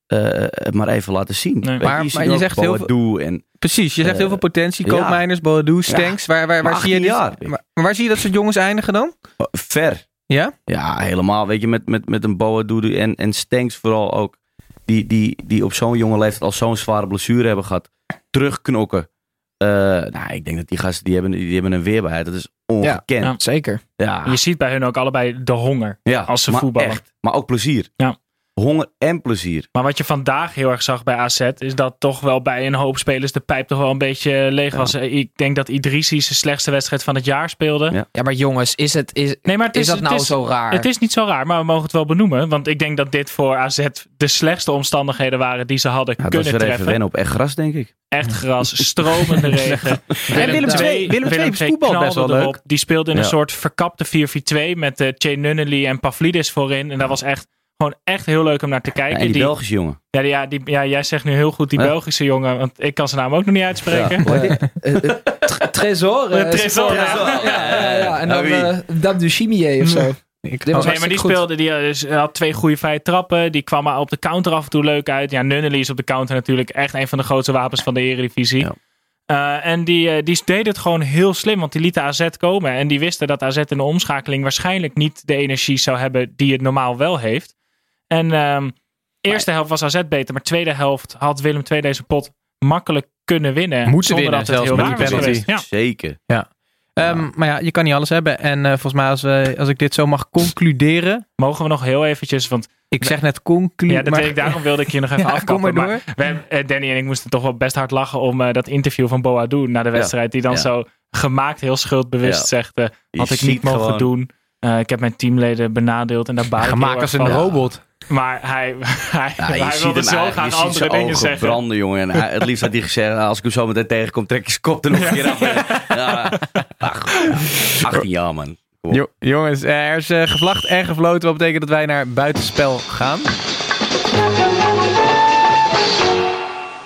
eh, het maar even laten zien. Nee. Maar- je zegt heel Boadu en Precies, je zegt Eh, heel veel potentie. ja. Koopmeiners, Boadu, Stanks. waar, waar, waar, zie je 18 dit- jaar. maar, waar zie je dat soort jongens eindigen dan? ver. Ja? Ja, helemaal. Weet je, met, met, met een Boadu en, en Stanks vooral ook. Die, die, die op zo'n jonge leeftijd al zo'n zware blessure hebben gehad. Terugknokken. Eh, nou, ik denk dat die gasten, die hebben, die hebben een weerbaarheid. Dat is ongekend. Ja. Zeker. Ja, Je ziet bij hun ook allebei de honger. ja, als ze maar voetballen. Echt, maar ook plezier. Ja. Honger en plezier. Maar wat je vandaag heel erg zag bij AZ, is dat toch wel bij een hoop spelers de pijp toch wel een beetje leeg Ja. was. Ik denk dat Idrissi zijn slechtste wedstrijd van het jaar speelde. Ja. Ja, maar jongens, is, het, is, Nee, maar het is, is, dat het nou is- zo raar? Het is niet zo raar, maar we mogen het wel benoemen. Want ik denk dat dit voor AZ de slechtste omstandigheden waren die ze hadden Ja, dat kunnen weer even treffen. wennen op echt gras, denk ik. Echt gras, stromende regen. En Willem II Willem II II voetbal best wel leuk. Die speelde in een soort verkapte 4-4-2 met uh, Che en Pavlidis voorin. En dat was echt gewoon echt heel leuk om naar te Ja, kijken. en die, Die- Belgische jongen. ja, die, ja, die, ja, jij zegt nu heel goed die Ja. Belgische jongen, want ik kan zijn naam ook nog niet uitspreken. Ja? Eh, eh, Trésor. eh, Trésor, ja. ja. Ja, ja, ja. En dan eh Dame Chimier of zo. Ik, Nee, maar die goed. speelde, die dus, had twee goede vrije trappen. Die kwam maar op de counter af en toe leuk uit. Ja, Nunnally is op de counter natuurlijk echt een van de grootste wapens van de Eredivisie. Ja. Eh, en die, die deed het gewoon heel slim, want die lieten AZ komen. En die wisten dat AZ in de omschakeling waarschijnlijk niet de energie zou hebben die het normaal wel heeft. En ehm eerste helft was AZ beter, maar tweede helft had Willem II deze pot makkelijk kunnen winnen. Moeten zonder winnen, dat het zelfs heel met die penalty. Ja. Zeker. Ehm, maar ja, je kan niet alles hebben. En eh, volgens mij, als, we, als ik dit zo mag concluderen. Mogen we nog heel eventjes, want Ik zeg net conclu. ja, dat maar- weet ik, daarom wilde ik je nog even Ja, kom afkappen. maar Maar door. we hebben- eh, Danny en ik moesten toch wel best hard lachen om eh, dat interview van Boadu na de wedstrijd. Die dan Ja. zo gemaakt heel schuldbewust Ja. zegt, Je had ik niet mogen gewoon- doen. Eh, ik heb mijn teamleden benadeeld en daar baal Gemaakt als een van. robot. Maar hij, hij, Ja, hij wilde zo ziet andere zijn dingen ogen zeggen. branden, jongen. En hij- het liefst had hij gezegd, als ik hem zo meteen tegenkom, trek je zijn kop er nog een keer af. Ja, ach, 18 jaar, man. Jo- jongens, eh, er is eh, gevlacht en gefloten. Wat betekent dat wij naar buitenspel gaan.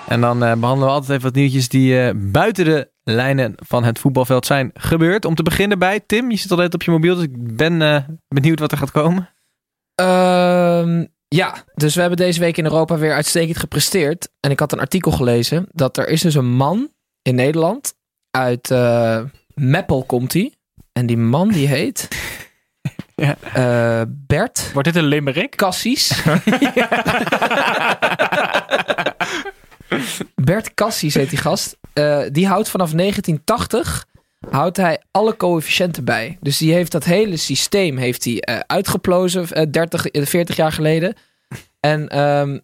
En dan eh, behandelen we altijd even wat nieuwtjes die eh, buiten de lijnen van het voetbalveld zijn gebeurd. Om te beginnen bij Tim. Je zit altijd op je mobiel, dus ik ben benieuwd wat er gaat komen. Ehm, ja, dus we hebben deze week in Europa weer uitstekend gepresteerd. En ik had een artikel gelezen dat er is dus een man in Nederland. Uit eh Meppel komt hij. En die man die heet... Ja. eh, Bert Wordt dit een limerick? Cassies. Bert Cassies heet die gast. Eh, die houdt vanaf 1980 houdt hij alle coëfficiënten bij. Dus die heeft dat hele systeem heeft hij, eh, uitgeplozen eh, 30, eh, 40 jaar geleden. En ehm,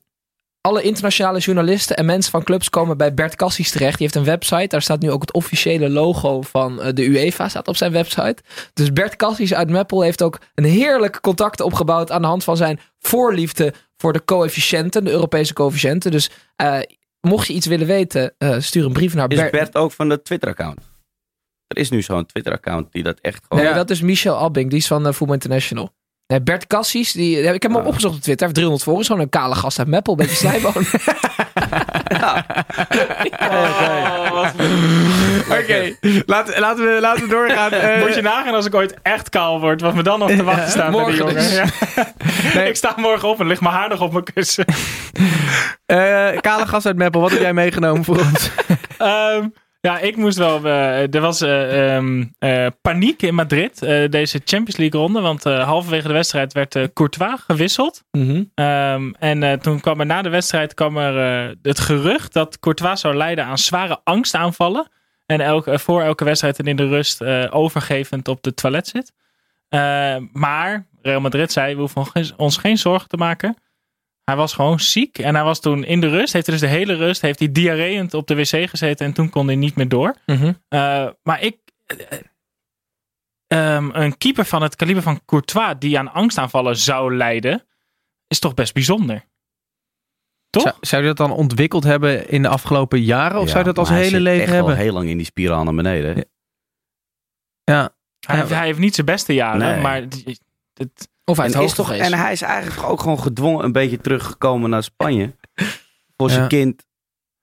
alle internationale journalisten en mensen van clubs komen bij Bert Cassies terecht. Die heeft een website. Daar staat nu ook het officiële logo van eh, de UEFA staat op zijn website. Dus Bert Cassies uit Meppel heeft ook een heerlijke contact opgebouwd aan de hand van zijn voorliefde voor de coëfficiënten, de Europese coëfficiënten. Dus eh, mocht je iets willen weten, eh, stuur een brief naar Is Bert. Bert ook van de Twitter-account? Er is nu zo'n Twitter-account die dat echt gewoon... Nee, dat is Michel Abbing, die is van uh, Voetbal International. Nee, Bert Cassies, die, ik heb hem ook opgezocht op Twitter. Hij heeft 300 volgers, gewoon een kale gast uit Meppel, een beetje snijboon. Oké, laten, laten, we, laten we doorgaan. Eh, Moet je nagaan als ik ooit echt kaal word, wat me dan nog te wachten staat bij die morgen jongen. dus. Ja. Ik sta morgen op en ligt mijn haar nog op mijn kussen. eh, kale gast uit Meppel, wat heb jij meegenomen voor ons? Ehm, ja, ik moest wel. eh, er was eh, ehm, eh, paniek in Madrid, deze Champions League ronde. Want halverwege de wedstrijd werd Courtois gewisseld. Mhm. Ehm, en toen kwam er na de wedstrijd kwam er, het gerucht dat Courtois zou lijden aan zware angstaanvallen. En elke, voor elke wedstrijd en in de rust overgevend op de toilet zit. Eh, maar Real Madrid zei, we hoeven ons geen zorgen te maken. Hij was gewoon ziek. En hij was toen in de rust, heeft hij dus de hele rust, heeft hij diarreeënd op de wc gezeten. En toen kon hij niet meer door. Mhm. Eh, maar ik. eh, ehm, een keeper van het kaliber van Courtois die aan angstaanvallen zou lijden, is toch best bijzonder. Toch? Zou, zou je dat dan ontwikkeld hebben in de afgelopen jaren? Of Ja, zou je dat als hele leven echt hebben? al heel lang in die spiraal naar beneden. Ja. Hij, heeft- hij heeft niet zijn beste jaren, Nee. maar Of uit En, is toch, en hij is eigenlijk ook gewoon gedwongen een beetje teruggekomen naar Spanje. Voor zijn Ja. kind.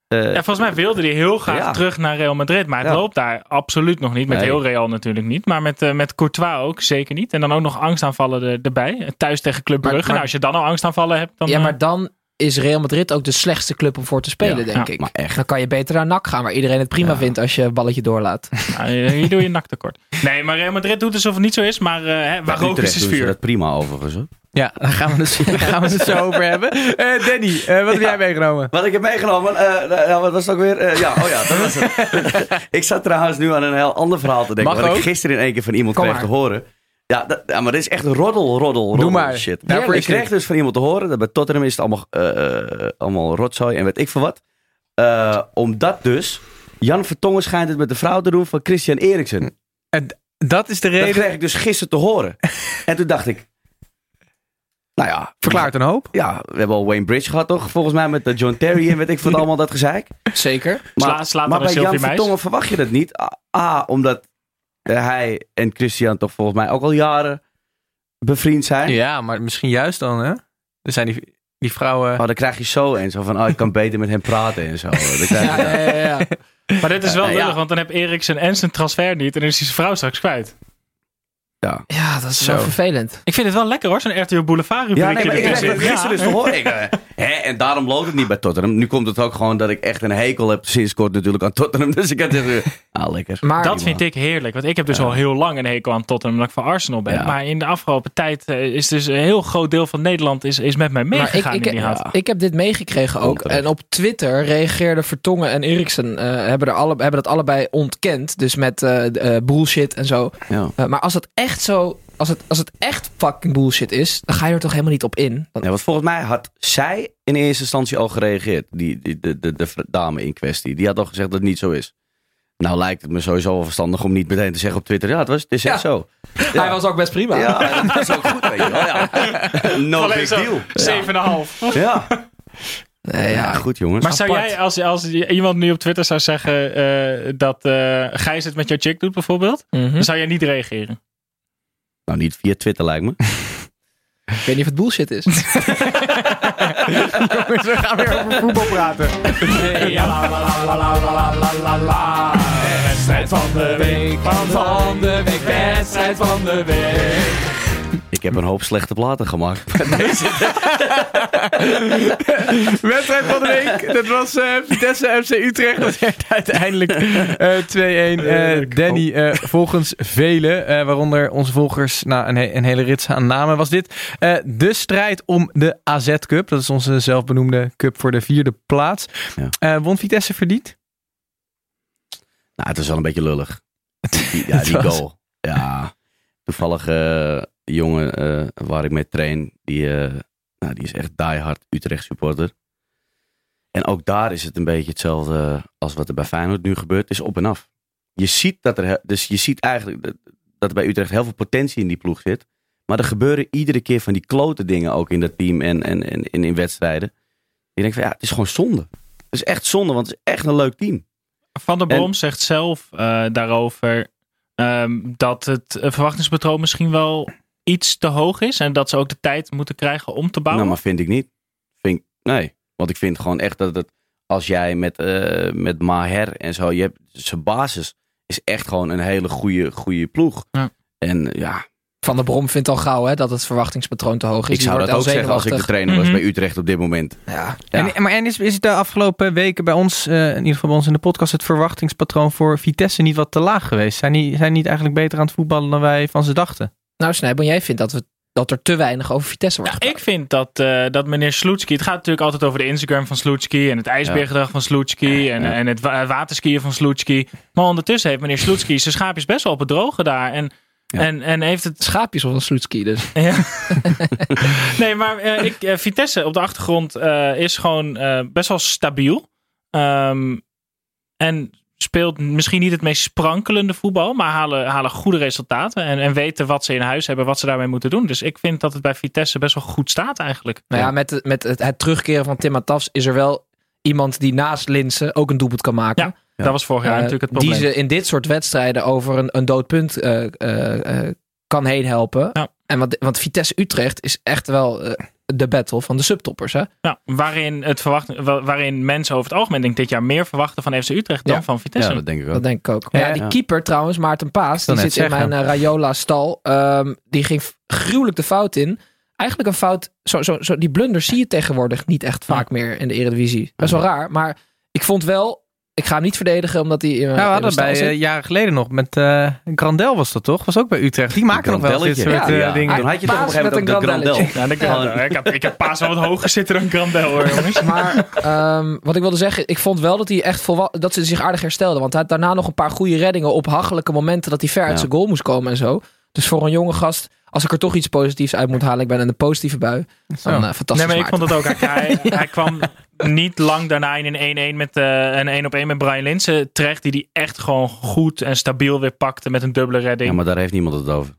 Eh, ja, volgens mij wilde hij heel graag Ja. terug naar Real Madrid, maar het Ja. loopt daar absoluut nog niet. Met Nee. heel Real natuurlijk niet, maar met, eh, met Courtois ook zeker niet. En dan ook nog angstaanvallen er, erbij. Thuis tegen Club Brugge. maar- nou, als je dan al angstaanvallen hebt, dan... ja, eh, maar dan is Real Madrid ook de slechtste club om voor te spelen, Ja, denk ja, ik. maar echt. Dan kan je beter naar NAC gaan, waar iedereen het prima Ja. vindt als je een balletje doorlaat. hier doe je nak tekort. Nee, maar Real Madrid doet alsof het niet zo is, maar eh, hè, waar rook is, is vuur. dat prima overigens. hoor. Ja, daar gaan we het, daar gaan we het zo over hebben. Eh, Danny, eh, wat heb jij meegenomen? Wat ik heb meegenomen, eh, ja, wat was het ook weer? Ja, oh ja, dat was het. ik zat trouwens nu aan een heel ander verhaal te denken. Mag wat ook. ik gisteren in één keer van iemand Kom kreeg maar. te horen. Ja, dat, ja, maar dit is echt een roddel, roddel, roddel maar. shit. Daarvoor ik kreeg dus van iemand te horen dat bij Tottenham is het allemaal, eh, eh, allemaal rotzooi en weet ik veel wat. Eh, omdat dus Jan Vertongen schijnt het met de vrouw te doen van Christian Eriksen. Dat is de Dat reden. kreeg ik dus gisteren te horen. en toen dacht ik, nou ja, Verklaart een hoop. ja, we hebben al Wayne Bridge gehad toch? Volgens mij met de John Terry en weet ik wat allemaal dat gezeik. Zeker. Sla- slaat maar dan een bij Jan. Vertongen verwacht je dat niet. A, A, omdat hij en Christian toch volgens mij ook al jaren bevriend zijn. Ja, maar misschien juist dan, hè? Er zijn die, die vrouwen... Oh, dan krijg je zo en zo van, oh, ik kan beter met hem praten en zo. Dan krijg je Ja, dat. ja, ja, ja. Maar dit is wel Ja, ja. lullig, want dan heb Eriksen en zijn transfer niet. En dan is hij zijn vrouw straks kwijt. Ja, dat is Zo. wel vervelend. Ik vind het wel lekker hoor, zo'n RTL Boulevard Ja, nee, maar ik het gisteren dus. Ik, eh, hè, en daarom loopt het niet bij Tottenham. Nu komt het ook gewoon dat ik echt een hekel heb sinds kort natuurlijk aan Tottenham. Dus ik had zeggen, ah, lekker. Maar Dat vind ik heerlijk. Want ik heb dus al heel lang een hekel aan Tottenham omdat ik van Arsenal ben. Ja. Maar in de afgelopen tijd eh, is dus een heel groot deel van Nederland is, is met mij ik, meegegaan ik, in die heb- haat. ik heb dit meegekregen ook. En op Twitter reageerden Vertongen en Eriksen. eh, hebben, er alle, hebben dat allebei ontkend. Dus met eh, eh, bullshit en zo. Ja. Eh, maar als het echt zo. Als het, als het echt fucking bullshit is. dan ga je er toch helemaal niet op in. Dan- Ja, want volgens mij had zij in eerste instantie al gereageerd. Die, die, de, de, de dame in kwestie. Die had al gezegd dat het niet zo is. Nou lijkt het me sowieso wel verstandig om niet meteen te zeggen op Twitter. Ja, het, was, het is echt Ja. zo. Hij was ook best prima. Ja, dat is ook goed. Weet je wel. Ja. No Alleen big deal. 7,5. Ja. Nee, ja, goed jongens. Maar zou Apart. jij, als, als iemand nu op Twitter zou zeggen eh, dat eh Gijs het met jouw chick doet bijvoorbeeld, Mhm. dan zou jij niet reageren. Nou, niet via Twitter lijkt me. Ik weet niet of het bullshit is. Jongens, we gaan weer over voetbal praten. Wedstrijd van de week, van de week, wedstrijd van de week. Ik heb een hoop slechte platen gemaakt. Wedstrijd van de week. Dat was eh, Vitesse FC Utrecht. Dat werd uiteindelijk eh 2-1. Eh, Danny, eh, volgens velen, eh, waaronder onze volgers, nou, een, he- een hele rits aan namen, was dit eh, de strijd om de AZ Cup. Dat is onze zelfbenoemde cup voor de vierde plaats. Ja. Eh, won Vitesse verdiend? Nou, het is wel een beetje lullig. Die, ja, die was- goal. Ja, toevallig jongen eh, waar ik mee train, die, eh, nou, die is echt diehard Utrecht supporter. En ook daar is het een beetje hetzelfde als wat er bij Feyenoord nu gebeurt. Het is op en af. Je ziet dat er, dus je ziet eigenlijk dat, dat er bij Utrecht heel veel potentie in die ploeg zit. Maar er gebeuren iedere keer van die klote dingen ook in dat team en, en, en, en in wedstrijden. Je denkt van ja, het is gewoon zonde. Het is echt zonde, want het is echt een leuk team. Van der En- Brom zegt zelf eh, daarover ehm, dat het verwachtingspatroon misschien wel iets te hoog is. En dat ze ook de tijd moeten krijgen om te bouwen. Nou, maar vind ik niet. Vind, ik- nee, want ik vind gewoon echt dat het, als jij met, eh, met Maher en zo, je hebt zijn basis is echt gewoon een hele goede, goede ploeg. Ja. En ja, Van der Brom vindt al gauw hè, dat het verwachtingspatroon te hoog is. ik zou dat ook zeggen als ik de trainer was Mhm. bij Utrecht op dit moment. Ja. Ja. En, maar en is, is het de afgelopen weken bij ons, eh, in ieder geval bij ons in de podcast, het verwachtingspatroon voor Vitesse niet wat te laag geweest? Zijn die, zijn die niet eigenlijk beter aan het voetballen dan wij van ze dachten? Nou Snijboon, jij vindt dat we dat er te weinig over Vitesse wordt Ja, ik vind dat, eh, dat meneer Sloetski... Het gaat natuurlijk altijd over de Instagram van Sloetski... en het ijsbeergedrag van Sloetski... En, en het wa- waterskiën van Sloetski. Maar ondertussen heeft meneer Sloetski zijn schaapjes best wel op het droge daar. En, en, en heeft het... Schaapjes of een Sloetski dus. Ja. nee, maar eh, ik, eh, Vitesse op de achtergrond eh, is gewoon eh, best wel stabiel. Ehm, en speelt misschien niet het meest sprankelende voetbal, maar halen, halen goede resultaten. En, en weten wat ze in huis hebben, wat ze daarmee moeten doen. Dus ik vind dat het bij Vitesse best wel goed staat eigenlijk. Nou ja, met, het- met het, het terugkeren van Tim Matafs is er wel iemand die naast Linsen ook een doelpunt kan maken. Ja, Dat was vorig jaar Eh, natuurlijk het probleem. Die ze in dit soort wedstrijden over een, een dood punt eh, eh, kan heen helpen. Ja. En want, want Vitesse Utrecht is echt wel eh, de battle van de subtoppers. Hè? Ja, waarin, het verwacht, wa- waarin mensen over het algemeen denk ik dit jaar meer verwachten van FC Utrecht dan Ja. van Vitesse. Ja, dat denk ik ook. Dat denk ik ook. Ja, Ja, die ja. keeper trouwens, Maarten Paas, die zit in mijn eh, Rayola stal. Ehm, die ging gruwelijk de fout in. Eigenlijk een fout, zo, zo, zo, die blunders zie je tegenwoordig niet echt vaak meer in de Eredivisie. Best wel raar, maar ik vond wel, ik ga hem niet verdedigen omdat hij in, Ja, we hadden bij zit. eh, jaren geleden nog met eh Grandel was dat toch? Was ook bij Utrecht. Die maken nog wel dit soort eh, Ja, dingen. Toen had je toch op een gegeven moment ook Grandel. grandelletje. Ja, de Grandel. Ik, heb, ik heb Paas wel wat hoger zitten dan Grandel hoor, jongens. Maar ehm, wat ik wilde zeggen, ik vond wel dat hij echt dat ze zich aardig herstelde. Want hij had daarna nog een paar goede reddingen op hachelijke momenten dat hij ver uit Ja. zijn goal moest komen en zo. Dus voor een jonge gast, als ik er toch iets positiefs uit moet halen, ik ben in de positieve bui. Dan eh, fantastisch. Nee, maar ik vond het ook. Hij, hij, hij kwam niet lang daarna in een 1-1 met eh, een 1 op 1 met Brian Linsen terecht. Die die echt gewoon goed en stabiel weer pakte met een dubbele redding. Ja, maar daar heeft niemand het over.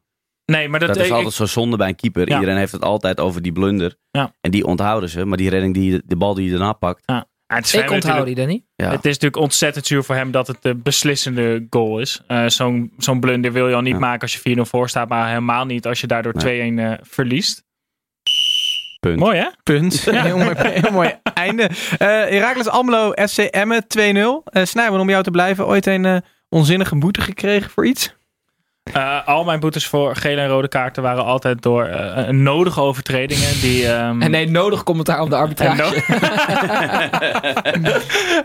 nee, maar dat, Dat is ik- altijd zo zonde bij een keeper. Ja. Iedereen heeft het altijd over die blunder. Ja. En die onthouden ze. Maar die redding, die, de bal die je daarna pakt. ja, Ik onthoud die, Danny. Ja. het is natuurlijk ontzettend zuur voor hem dat het de beslissende goal is. Eh, Zo'n zo'n blunder wil je al niet Ja. maken als je 4-0 voor staat. Maar helemaal niet als je daardoor 2-1 Nee. eh, verliest. Punt. Mooi hè? Punt. Heel, mooi, heel mooi einde. Eh Herakles FC Emmen 2-0. Eh Snijman, om jou te blijven, ooit een onzinnige boete gekregen voor iets? Eh, al mijn boetes voor gele en rode kaarten waren altijd door eh, nodige overtredingen. Die, ehm, En nee, nodig commentaar op de arbitrage. no-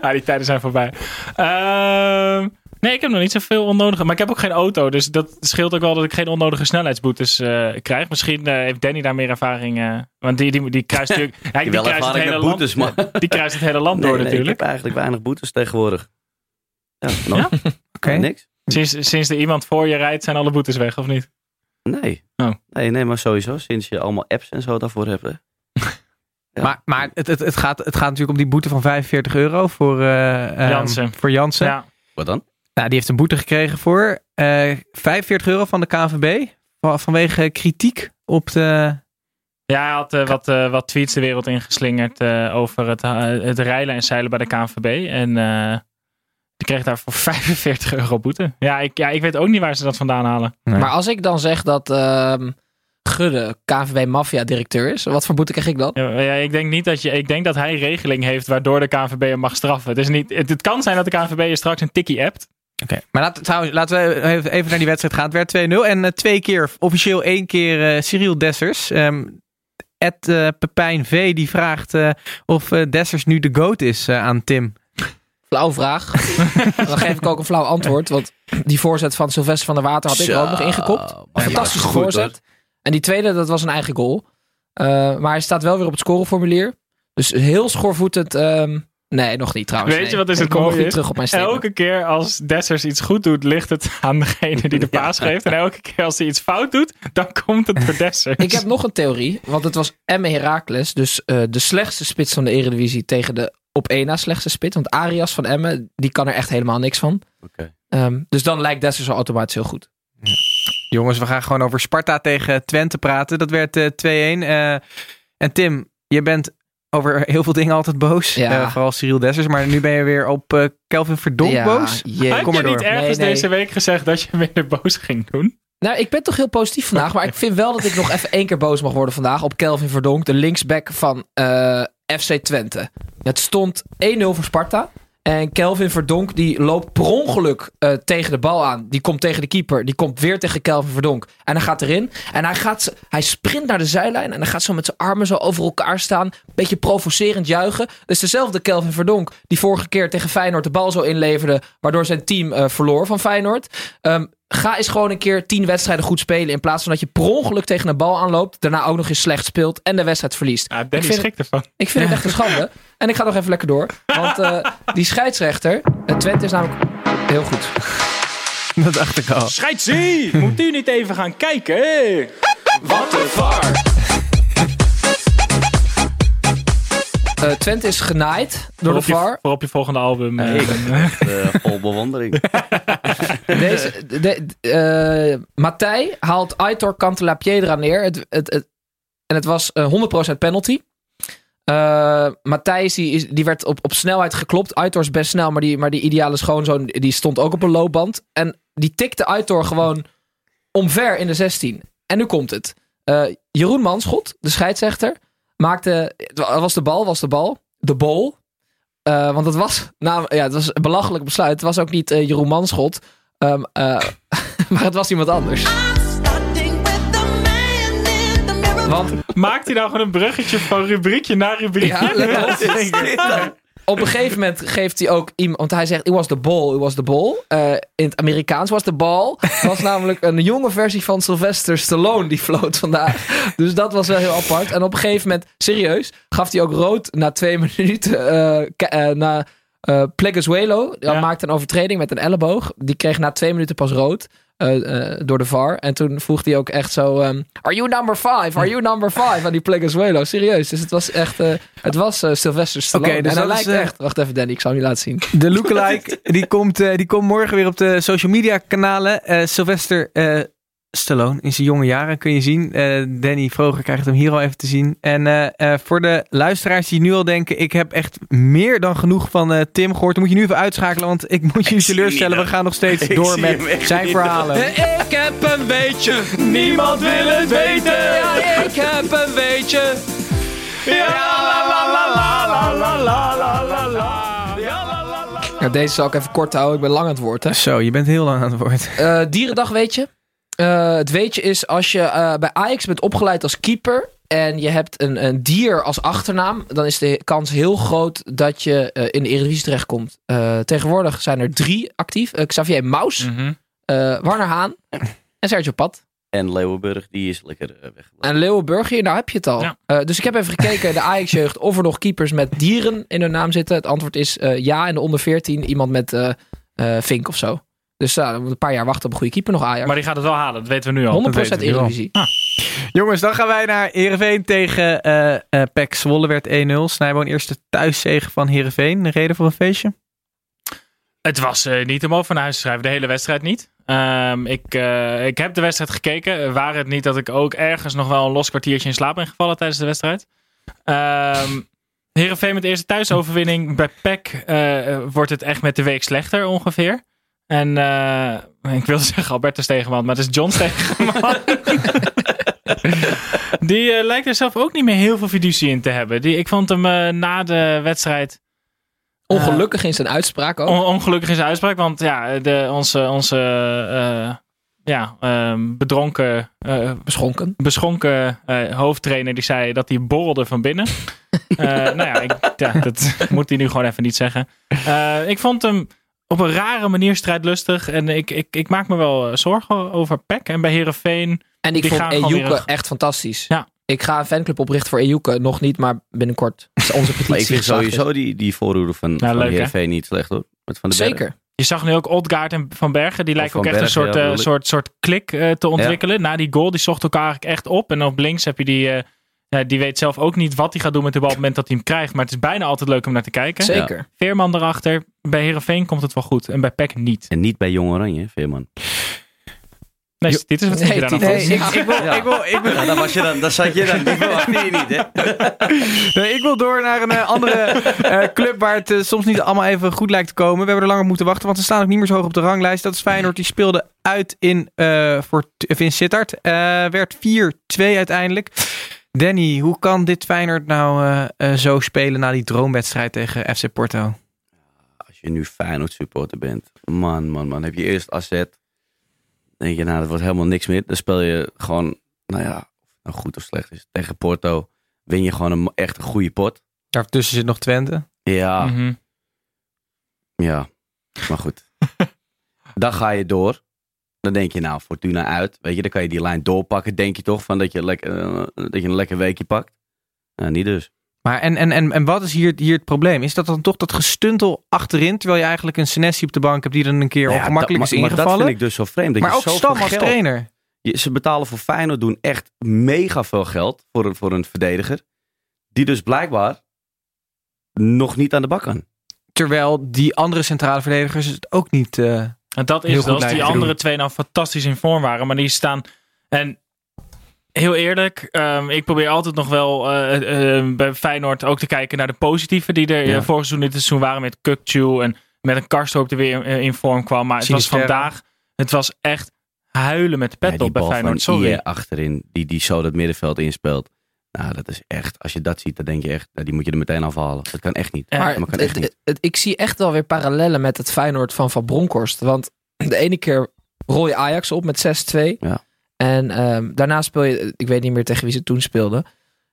ah, die tijden zijn voorbij. Ehm, nee, ik heb nog niet zoveel onnodige. Maar ik heb ook geen auto. Dus dat scheelt ook wel dat ik geen onnodige snelheidsboetes eh, krijg. Misschien eh, heeft Danny daar meer ervaring. eh, want die, die, die kruist natuurlijk. Ja, die, kruist het hele boetes, land, maar- die kruist het hele land Nee, door nee, ik natuurlijk. heb eigenlijk weinig boetes tegenwoordig. Ja, nog? Oké. Niks? Sinds, sinds er iemand voor je rijdt, zijn alle boetes weg, of niet? Nee. Oh. nee. Nee, maar sowieso. Sinds je allemaal apps en zo daarvoor hebt. hè. Ja. Maar, maar het, het, het, gaat, het gaat natuurlijk om die boete van 45 euro voor eh, ehm, Jansen. Voor Jansen. Ja. Wat dan? Nou, die heeft een boete gekregen voor eh 45 euro van de KNVB. van- Vanwege kritiek op de... Ja, hij had eh, wat, wat tweets de wereld ingeslingerd eh, over het, het rijlen en zeilen bij de KNVB. En eh, die kreeg daarvoor 45 euro boete. Ja ik, ja, ik weet ook niet waar ze dat vandaan halen. Nee. Maar als ik dan zeg dat ehm Gudde KNVB Mafia-directeur is, wat voor boete krijg ik dan? Ja, ja, ik, denk niet dat je, ik denk dat hij regeling heeft waardoor de KNVB hem mag straffen. Het, is niet, het, het kan zijn dat de KNVB je straks een tikkie appt. Oké, maar laat, trouwens, laten we even naar die wedstrijd gaan. Het werd 2-0 en eh, twee keer, officieel één keer eh, Cyril Dessers. Ehm Ed eh, Pepijn V die vraagt eh, of eh, Dessers nu de GOAT is eh, aan Tim. Flauw vraag. dan geef ik ook een flauw antwoord. Want die voorzet van Sylvester van der Water had ik er ook nog ingekopt. Fantastische Ja, goed, voorzet. En die tweede, dat was een eigen goal. Eh, maar hij staat wel weer op het scoreformulier. Dus heel schoorvoetend. ehm, nee, nog niet trouwens. Weet nee. je wat is Ik het kom mooie niet terug op mijn statement. Elke keer als Dessers iets goed doet, ligt het aan degene die de paas geeft. En elke keer als hij iets fout doet, dan komt het door Dessers. Ik heb nog een theorie. Want het was Emme Heracles. Dus eh, de slechtste spits van de Eredivisie tegen de op één na slechtste spits. Want Arias van Emme, die kan er echt helemaal niks van. Oké. Ehm, dus dan lijkt Dessers al automatisch heel goed. Jongens, we gaan gewoon over Sparta tegen Twente praten. Dat werd eh 2-1. Eh, en Tim, je bent over heel veel dingen altijd boos. Ja. Eh, vooral Cyril Dessers. Maar nu ben je weer op eh, Kelvin Verdonk Ja, boos. Had kom je maar niet door. ergens Nee, nee. deze week gezegd dat je weer boos ging doen? Nou, ik ben toch heel positief vandaag. Maar ik vind wel dat ik nog even één keer boos mag worden vandaag. Op Kelvin Verdonk, de linksback van eh, FC Twente. Het stond 1-0 voor Sparta. En Kelvin Verdonk die loopt per ongeluk eh, tegen de bal aan. Die komt tegen de keeper. Die komt weer tegen Kelvin Verdonk. En hij gaat erin. En hij, gaat, hij sprint naar de zijlijn. En hij gaat zo met zijn armen zo over elkaar staan. Beetje provocerend juichen. Dus dezelfde Kelvin Verdonk die vorige keer tegen Feyenoord de bal zo inleverde. Waardoor zijn team eh, verloor van Feyenoord. Ehm, ga eens gewoon een keer tien wedstrijden goed spelen. In plaats van dat je per ongeluk tegen een bal aanloopt. Daarna ook nog eens slecht speelt. En de wedstrijd verliest. Ja, Ik Danny vind- schrikt ervan. Ik vind het echt een schande. En ik ga nog even lekker door. Want eh, die scheidsrechter. eh, Twente is namelijk heel goed. Dat dacht ik al. Scheidsie! Moet u niet even gaan kijken? Wat een var! Eh, Twente is genaaid door de VAR. voor op je volgende album. eh, echt eh, vol bewondering. Deze, de, eh, Matthij haalt Aitor Cantalapiedra neer. Het, het, het, en het was eh, 100% penalty. Eh Matthij is die, die werd op, op snelheid geklopt. Aitor is best snel, maar die, maar die ideale schoonzoon die stond ook op een loopband. En die tikte Aitor gewoon omver in de 16. En nu komt het. Eh, Jeroen Manschot, de scheidsrechter, maakte... Het was de bal, was de bal. De bol. Eh, want het was, nou, ja, het was een belachelijk besluit. Het was ook niet eh, Jeroen Manschot. Ehm, eh, maar het was iemand anders. Want Maakt hij nou gewoon een bruggetje van rubriekje naar rubriekje? Ja, op. een gegeven moment geeft hij ook iemand... Want hij zegt, it was the ball, it was the ball. Eh, in het Amerikaans was de bal. was namelijk een jonge versie van Sylvester Stallone die floot vandaag. Dus dat was wel heel apart. En op een gegeven moment, serieus, gaf hij ook rood na twee minuten. ke- eh, na eh Pleguezuelo. Ja. maakte een overtreding met een elleboog. Die kreeg na twee minuten pas rood. Eh, eh, door de VAR. En toen vroeg hij ook echt zo... ehm, Are you number five? Are you number five? Aan die Pleguezuelo. Serieus. Dus het was echt... eh, het was eh, Sylvester Stallone. Dus en hij lijkt echt... Wacht even Danny, ik zal hem je laten zien. De lookalike, die komt, die komt morgen weer op de social media kanalen. Sylvester eh, Stallone in zijn jonge jaren kun je zien. Eh, Danny Vroger krijgt hem hier al even te zien. En eh, eh, voor de luisteraars die nu al denken... ik heb echt meer dan genoeg van eh, Tim gehoord... dan moet je nu even uitschakelen, want ik moet hem teleurstellen. We gaan nog steeds Ik door met zijn verhalen. Ik heb een beetje... Niemand wil het weten! Ja, ik heb een beetje... Ja, deze zal ik even kort houden. Ik ben lang aan het woord, hè. Zo, je bent heel lang aan het woord. Eh, dierendag weet je. Eh, het weetje is als je eh, bij Ajax bent opgeleid als keeper en je hebt een, een dier als achternaam, dan is de kans heel groot dat je eh, in de Eredivisie terechtkomt. Eh, tegenwoordig zijn er drie actief. Eh, Xavier Maus, eh, Warner Haan en Sergio Pat. En Leeuwenburg, die is lekker weggebleven. En Leeuwenburg, hier, nou heb je het al. Ja. Eh, dus ik heb even gekeken de Ajax-jeugd of er nog keepers met dieren in hun naam zitten. Het antwoord is eh, ja. In de onder 14 iemand met eh eh, Vink of zo. Dus moet een paar jaar wachten op een goede keeper nog Ajax. Maar die gaat het wel halen, dat weten we nu al. 100% dat weten we nu al. Eredivisie. Jongens, dan gaan wij naar Heerenveen tegen eh eh PEC Zwolle werd 1-0. Snijboon eerste thuiszege van Heerenveen. De reden voor een feestje? Het was eh, niet om over naar huis te schrijven, de hele wedstrijd niet. Ehm, ik, eh, ik heb de wedstrijd gekeken. Waar het niet dat ik ook ergens nog wel een los kwartiertje in slaap ben gevallen tijdens de wedstrijd. Ehm Heerenveen met de eerste thuisoverwinning. Bij PEC wordt het echt met de week slechter ongeveer. En eh, ik wilde zeggen Albertus Stegenman, maar het is John Stegenman. Die eh, lijkt er zelf ook niet meer heel veel fiducie in te hebben. Die, ik vond hem eh, na de wedstrijd Ongelukkig in zijn uitspraak ook. On- ongelukkig in zijn uitspraak, want ja, de, onze, onze ja, ehm, bedronken, Beschonken. beschonken hoofdtrainer die zei dat hij borrelde van binnen. Nou ja, ik, ja, dat moet hij nu gewoon even niet zeggen. Ik vond hem op een rare manier strijdlustig en ik, ik, ik maak me wel eh, zorgen over Peck en bij Herenveen. En ik Die vond gaan gewoon Ejuke weer- echt fantastisch. Ja. Ik ga een fanclub oprichten voor Ejuke. Nog niet, maar binnenkort. is Onze petitie Maar ik vind sowieso die, die voorhoede van, van leuk, hè? Heerenveen niet slecht hoor. Met van de Berg. Zeker. Je zag nu ook Odgaard en Van Bergen. Die lijken Van ook echt Bergen, een soort, ja, eh, soort, soort klik eh, te ontwikkelen. Na die goal, die zocht elkaar eigenlijk echt op. En op links heb je die... eh, ja, die weet zelf ook niet wat hij gaat doen met de bal op het moment dat hij hem krijgt. Maar het is bijna altijd leuk om naar te kijken. Zeker. Veerman erachter. Bij Herenveen komt het wel goed. En bij Peck niet. En niet bij Jong Oranje, Veerman. Nee, dit is wat Nee, je daar nee, van? ik- Ik wil, ik wil, ik wil, Ja, dan, was je dan, dan zat je dan, die verwachtte je niet hè. Nee, ik wil door naar een eh, andere eh, club waar het eh, soms niet allemaal even goed lijkt te komen. We hebben er langer moeten wachten, want ze staan ook niet meer zo hoog op de ranglijst. Dat is Feyenoord. Die speelde uit in, eh voor, in Sittard. Eh, werd 4-2 uiteindelijk. Danny, hoe kan dit Feyenoord nou zo spelen na die droomwedstrijd tegen FC Porto? Als je nu Feyenoord supporter bent. Man, man, man. Heb je eerst AZ. Dan denk je, nou, dat wordt helemaal niks meer. Dan speel je gewoon, nou ja, of het nou goed of slecht is. Tegen Porto win je gewoon een, echt een goede pot. Daartussen zit nog Twente. Ja, Mhm. ja. Maar goed. dan ga je door. Dan denk je, nou, Fortuna uit. Weet je, dan kan je die lijn doorpakken. Denk je toch van dat je, lekker, eh, dat je een lekker weekje pakt. Nou, niet dus. Maar en, en, en, en wat is hier, hier het probleem? Is dat dan toch dat gestuntel achterin, terwijl je eigenlijk een Senesi op de bank hebt die dan een keer Nou ja, ongemakkelijk dat- is maar, maar ingevallen? dat vind ik dus zo vreemd. Dat maar je ook Stam als geld- trainer. Je, ze betalen voor Feyenoord doen echt mega veel geld voor, een- voor een verdediger. Die dus blijkbaar nog niet aan de bak kan. Terwijl die andere centrale verdedigers het ook niet... eh, En dat Heel is als die andere doen. twee nou fantastisch in vorm waren. Maar die staan... En heel eerlijk, ehm, ik probeer altijd nog wel eh, eh, bij Feyenoord ook te kijken naar de positieve die er Ja. eh, vorig seizoen dit seizoen waren met Kukcu en met een Karstorp die weer in, in vorm kwam. Maar het was vandaag, het was echt huilen met de pet Ja, die op bij bal Feyenoord. van Sorry. Ier achterin, die, die zo dat middenveld inspeelt. Nou, dat is echt, als je dat ziet, dan denk je echt, nou, die moet je er meteen afhalen. Dat kan echt niet. Ja, Maar dat kan het- echt niet. het- het- ik zie echt wel weer parallellen met het Feyenoord van Van Bronckhorst. Want de ene keer rol je Ajax op met 6-2. Ja. En ehm, daarna speel je, ik weet niet meer tegen wie ze toen speelden.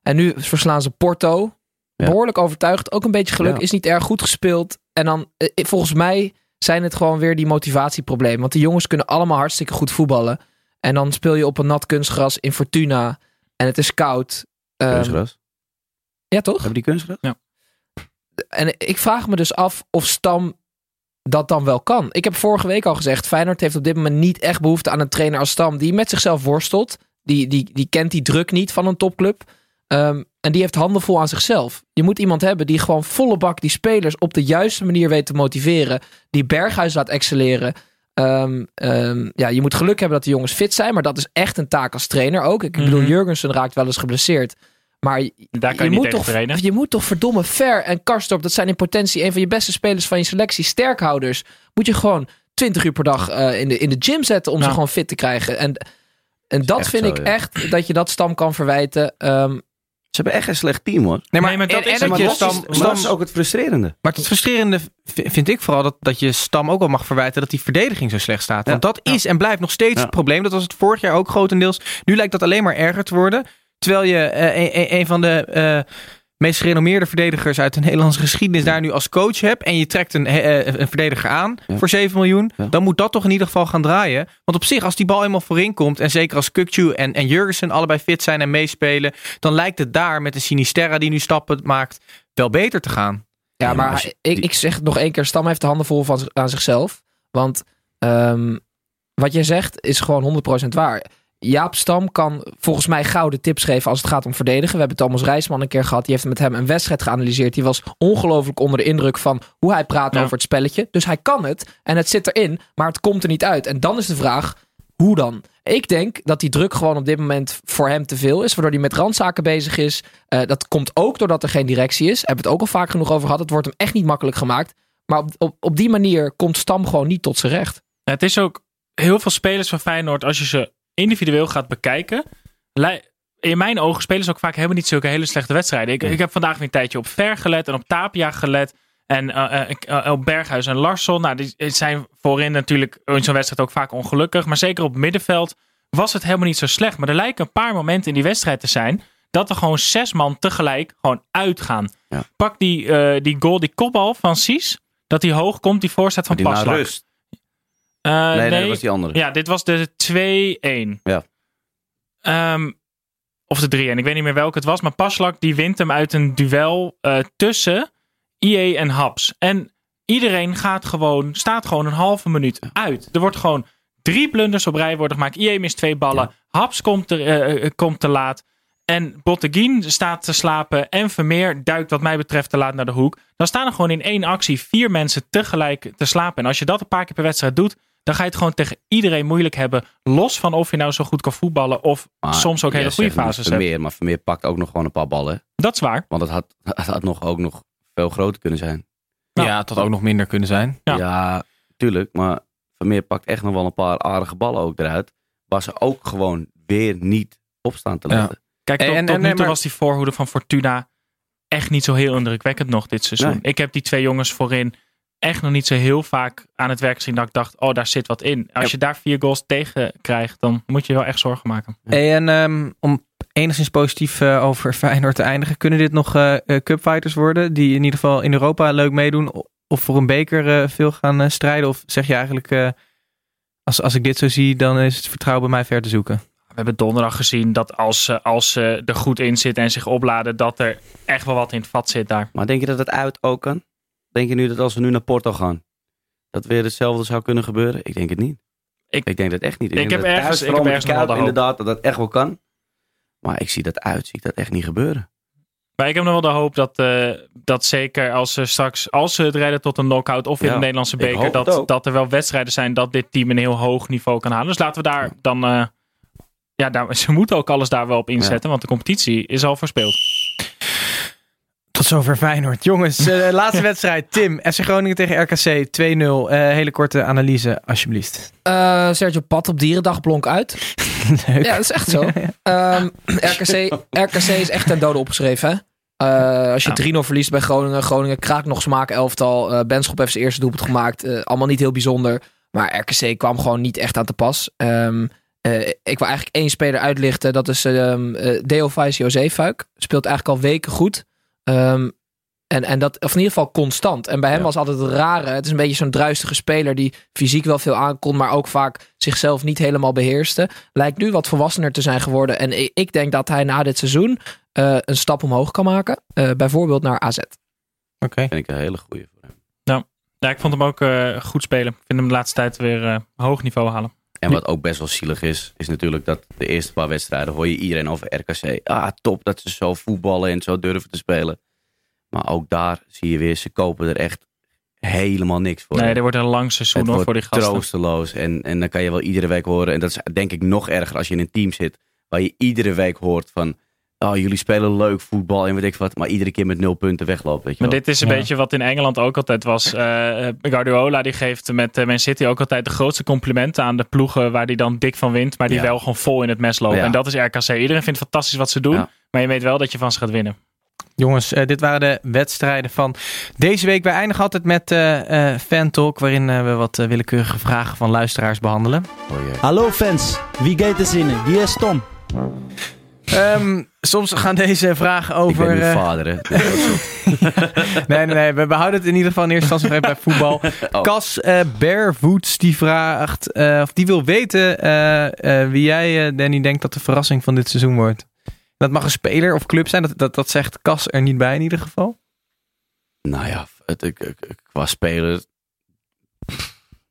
En nu verslaan ze Porto. Ja. Behoorlijk overtuigd. Ook een beetje geluk. Ja. Is niet erg goed gespeeld. En dan, eh, volgens mij zijn het gewoon weer die motivatieproblemen. Want die jongens kunnen allemaal hartstikke goed voetballen. En dan speel je op een nat kunstgras in Fortuna. En het is koud. Ehm, Kunstgras. ja, toch? Hebben die kunstgras? En ik vraag me dus af of Stam dat dan wel kan. Ik heb vorige week al gezegd, Feyenoord heeft op dit moment niet echt behoefte aan een trainer als Stam die met zichzelf worstelt. Die, die, die kent die druk niet van een topclub. Ehm, en die heeft handen vol aan zichzelf. Je moet iemand hebben die gewoon volle bak die spelers op de juiste manier weet te motiveren. Die Berghuis laat excelleren. Ehm, ehm, ja, je moet geluk hebben dat de jongens fit zijn. Maar dat is echt een taak als trainer ook. Ik bedoel, Mhm. Jurgensen raakt wel eens geblesseerd. Maar Daar kan je, moet toch, trainen. je moet toch verdomme Ver en Karstorp, dat zijn in potentie een van je beste spelers van je selectie, sterkhouders. Moet je gewoon 20 uur per dag eh, in, de, in de gym zetten om ze Ja. gewoon fit te krijgen. En, en dat vind zo, ik ja. echt dat je dat Stam kan verwijten. Ehm, Ze hebben echt een slecht team hoor. Nee, maar, Nee, maar dat en, is en het, dat je maar Stam, is ook het frustrerende. Maar het frustrerende vind ik vooral dat, dat je Stam ook wel mag verwijten dat die verdediging zo slecht staat. Want Ja. dat is en blijft nog steeds Ja. het probleem. Dat was het vorig jaar ook grotendeels. Nu lijkt dat alleen maar erger te worden. Terwijl je eh, een, van de eh, meest gerenommeerde verdedigers uit de Nederlandse geschiedenis daar nu als coach hebt. En je trekt een, eh, een verdediger aan Ja. voor 7 miljoen. Ja. Dan moet dat toch in ieder geval gaan draaien. Want op zich, als die bal eenmaal voorin komt. En zeker als Kukcu en, en Jurgensen allebei fit zijn en meespelen. Dan lijkt het daar met de Sinisterra die nu stappen maakt wel beter te gaan. ja, maar ik, ik zeg het nog één keer, Stam heeft de handen vol van, aan zichzelf. Want ehm, wat jij zegt is gewoon 100% waar. Jaap Stam kan volgens mij gouden tips geven als het gaat om verdedigen. We hebben Thomas Rijsman een keer gehad. Die heeft met hem een wedstrijd geanalyseerd. Die was ongelooflijk onder de indruk van hoe hij praat Ja. over het spelletje. Dus hij kan het en het zit erin, maar het komt er niet uit. En dan is de vraag, hoe dan? Ik denk dat die druk gewoon op dit moment voor hem te veel is. Waardoor hij met randzaken bezig is. Eh, dat komt ook doordat er geen directie is. Hebben we het ook al vaak genoeg over gehad. Het wordt hem echt niet makkelijk gemaakt. Maar op, op, op die manier komt Stam gewoon niet tot zijn recht. Het is ook heel veel spelers van Feyenoord, als je ze individueel gaat bekijken, in mijn ogen spelen ze ook vaak helemaal niet zulke hele slechte wedstrijden. Ik, ik heb vandaag weer een tijdje op Ver gelet en op Tapia gelet. En eh, eh, eh, op Berghuis en Larsson. Nou, die zijn voorin natuurlijk in zo'n wedstrijd ook vaak ongelukkig. Maar zeker op middenveld was het helemaal niet zo slecht. Maar er lijken een paar momenten in die wedstrijd te zijn. dat er gewoon zes man tegelijk gewoon uitgaan. Ja. Pak die, die goal, die kopbal van Cies. Dat die hoog komt, die voorzet van Paslak. Eh, nee, nee, dat was die andere. ja, dit was de 2-1. Ja. Ehm, of de 3-1. Ik weet niet meer welke het was. Maar Paslak die wint hem uit een duel eh, tussen IE en Haps. En iedereen gaat gewoon, staat gewoon een halve minuut uit. Er wordt gewoon drie blunders op rij worden gemaakt. IE mist twee ballen. Haps komt, er, eh, komt te laat. En Botteguin staat te slapen. En Vermeer duikt wat mij betreft te laat naar de hoek. Dan staan er gewoon in één actie vier mensen tegelijk te slapen. En als je dat een paar keer per wedstrijd doet. Dan ga je het gewoon tegen iedereen moeilijk hebben. Los van of je nou zo goed kan voetballen. Of Maar soms ook hele goede fases hebt. Vermeer, maar Vermeer pakt ook nog gewoon een paar ballen. Dat is waar. Want het had, het had nog, ook nog veel groter kunnen zijn. Nou. Ja, het had ook nog minder kunnen zijn. Ja. Ja, tuurlijk. Maar Vermeer pakt echt nog wel een paar aardige ballen ook eruit. Waar ze ook gewoon weer niet op staan te Ja. letten. Kijk, tot, en- tot en- nu toe maar- was die voorhoede van Fortuna echt niet zo heel indrukwekkend nog dit seizoen. Nee. Ik heb die twee jongens voorin echt nog niet zo heel vaak aan het werk gezien dat ik dacht, oh, daar zit wat in. Als je daar vier goals tegen krijgt, dan moet je wel echt zorgen maken. Hey, en ehm, om enigszins positief eh, over Feyenoord te eindigen, kunnen dit nog eh eh, cupfighters worden die in ieder geval in Europa leuk meedoen of voor een beker eh, veel gaan eh, strijden? Of zeg je eigenlijk, eh, Als, als ik dit zo zie, dan is het vertrouwen bij mij ver te zoeken. We hebben donderdag gezien dat als ze, als ze er goed in zitten en zich opladen, dat er echt wel wat in het vat zit daar. Maar denk je dat het uit ook kan? Denk je nu dat als we nu naar Porto gaan, dat weer hetzelfde zou kunnen gebeuren? Ik denk het niet. Ik- Ik, denk dat echt niet. ik heb ergens- ik heb ergens inderdaad dat dat echt wel kan. Maar ik zie dat uit, zie ik dat echt niet gebeuren. Maar ik heb nog wel de hoop dat, eh, dat zeker als ze straks, als ze het redden tot een knockout of in Ja, de Nederlandse beker, dat, dat er wel wedstrijden zijn dat dit team een heel hoog niveau kan halen. Dus laten we daar dan, eh, ja, daar, ze moeten ook alles daar wel op inzetten, want de competitie is al verspeeld. Tot zover Feyenoord. Jongens, eh, laatste wedstrijd. Tim, FC Groningen tegen RKC 2-0. Eh, hele korte analyse, alsjeblieft. Eh, Sergio Pat op dierendag blonk uit. Leuk. Ja, dat is echt zo. Ehm, RKC, RKC is echt ten dode opgeschreven. Hè? Als je 3-0 verliest bij Groningen. Groningen kraakt nog smaak elftal. Eh Benschop heeft zijn eerste doelpunt gemaakt. Allemaal niet heel bijzonder. Maar RKC kwam gewoon niet echt aan te pas. Ehm, eh, ik wil eigenlijk één speler uitlichten. Dat is eh, Deo Vijs José Fuik. Speelt eigenlijk al weken goed. Ehm, en, en dat, of in ieder geval constant. En bij hem Ja. was altijd het rare. Het is een beetje zo'n druistige speler die fysiek wel veel aankon, maar ook vaak zichzelf niet helemaal beheerste. Lijkt nu wat volwassener te zijn geworden. En ik, ik denk dat hij na dit seizoen eh, een stap omhoog kan maken. Eh, bijvoorbeeld naar AZ. Oké. Vind ik een hele goede voor hem. Ja, ik vond hem ook eh, goed spelen. Ik vind hem de laatste tijd weer eh, hoog niveau halen. En wat ook best wel zielig is, is natuurlijk dat de eerste paar wedstrijden hoor je iedereen over RKC. Ah, top dat ze zo voetballen en zo durven te spelen. Maar ook daar zie je weer, ze kopen er echt helemaal niks voor. Nee, er wordt een lang seizoen wordt voor die gasten. troosteloos. En, en dan kan je wel iedere week horen. En dat is denk ik nog erger als je in een team zit. Waar je iedere week hoort van... Oh, jullie spelen leuk voetbal en weet ik wat. Maar iedere keer met nul punten weglopen. Weet je Maar wel. dit is een Ja. beetje wat in Engeland ook altijd was. Eh, Guardiola die geeft met eh, Man City ook altijd de grootste complimenten aan de ploegen waar die dan dik van wint, maar die Ja. wel gewoon vol in het mes lopen. Ja. En dat is RKC. Iedereen vindt fantastisch wat ze doen, Ja. maar je weet wel dat je van ze gaat winnen. Jongens, eh, dit waren de wedstrijden van deze week. Wij eindigen altijd met eh eh Fan Talk, waarin we wat willekeurige vragen van luisteraars behandelen. Oh, jee. Hallo fans, wie gaat er zinnen? Hier is Tom. Ehm, soms gaan deze vragen ik over... ben nu eh, vader, hè. Nee, nee, nee, we behouden het in ieder geval in eerste instantie bij voetbal. Oh. Cas Barefoots die vraagt, eh, of die wil weten eh, wie jij, Danny, denkt dat de verrassing van dit seizoen wordt. Dat mag een speler of club zijn, dat, dat, dat zegt Cas er niet bij in ieder geval. Nou ja, het, ik, ik- qua speler...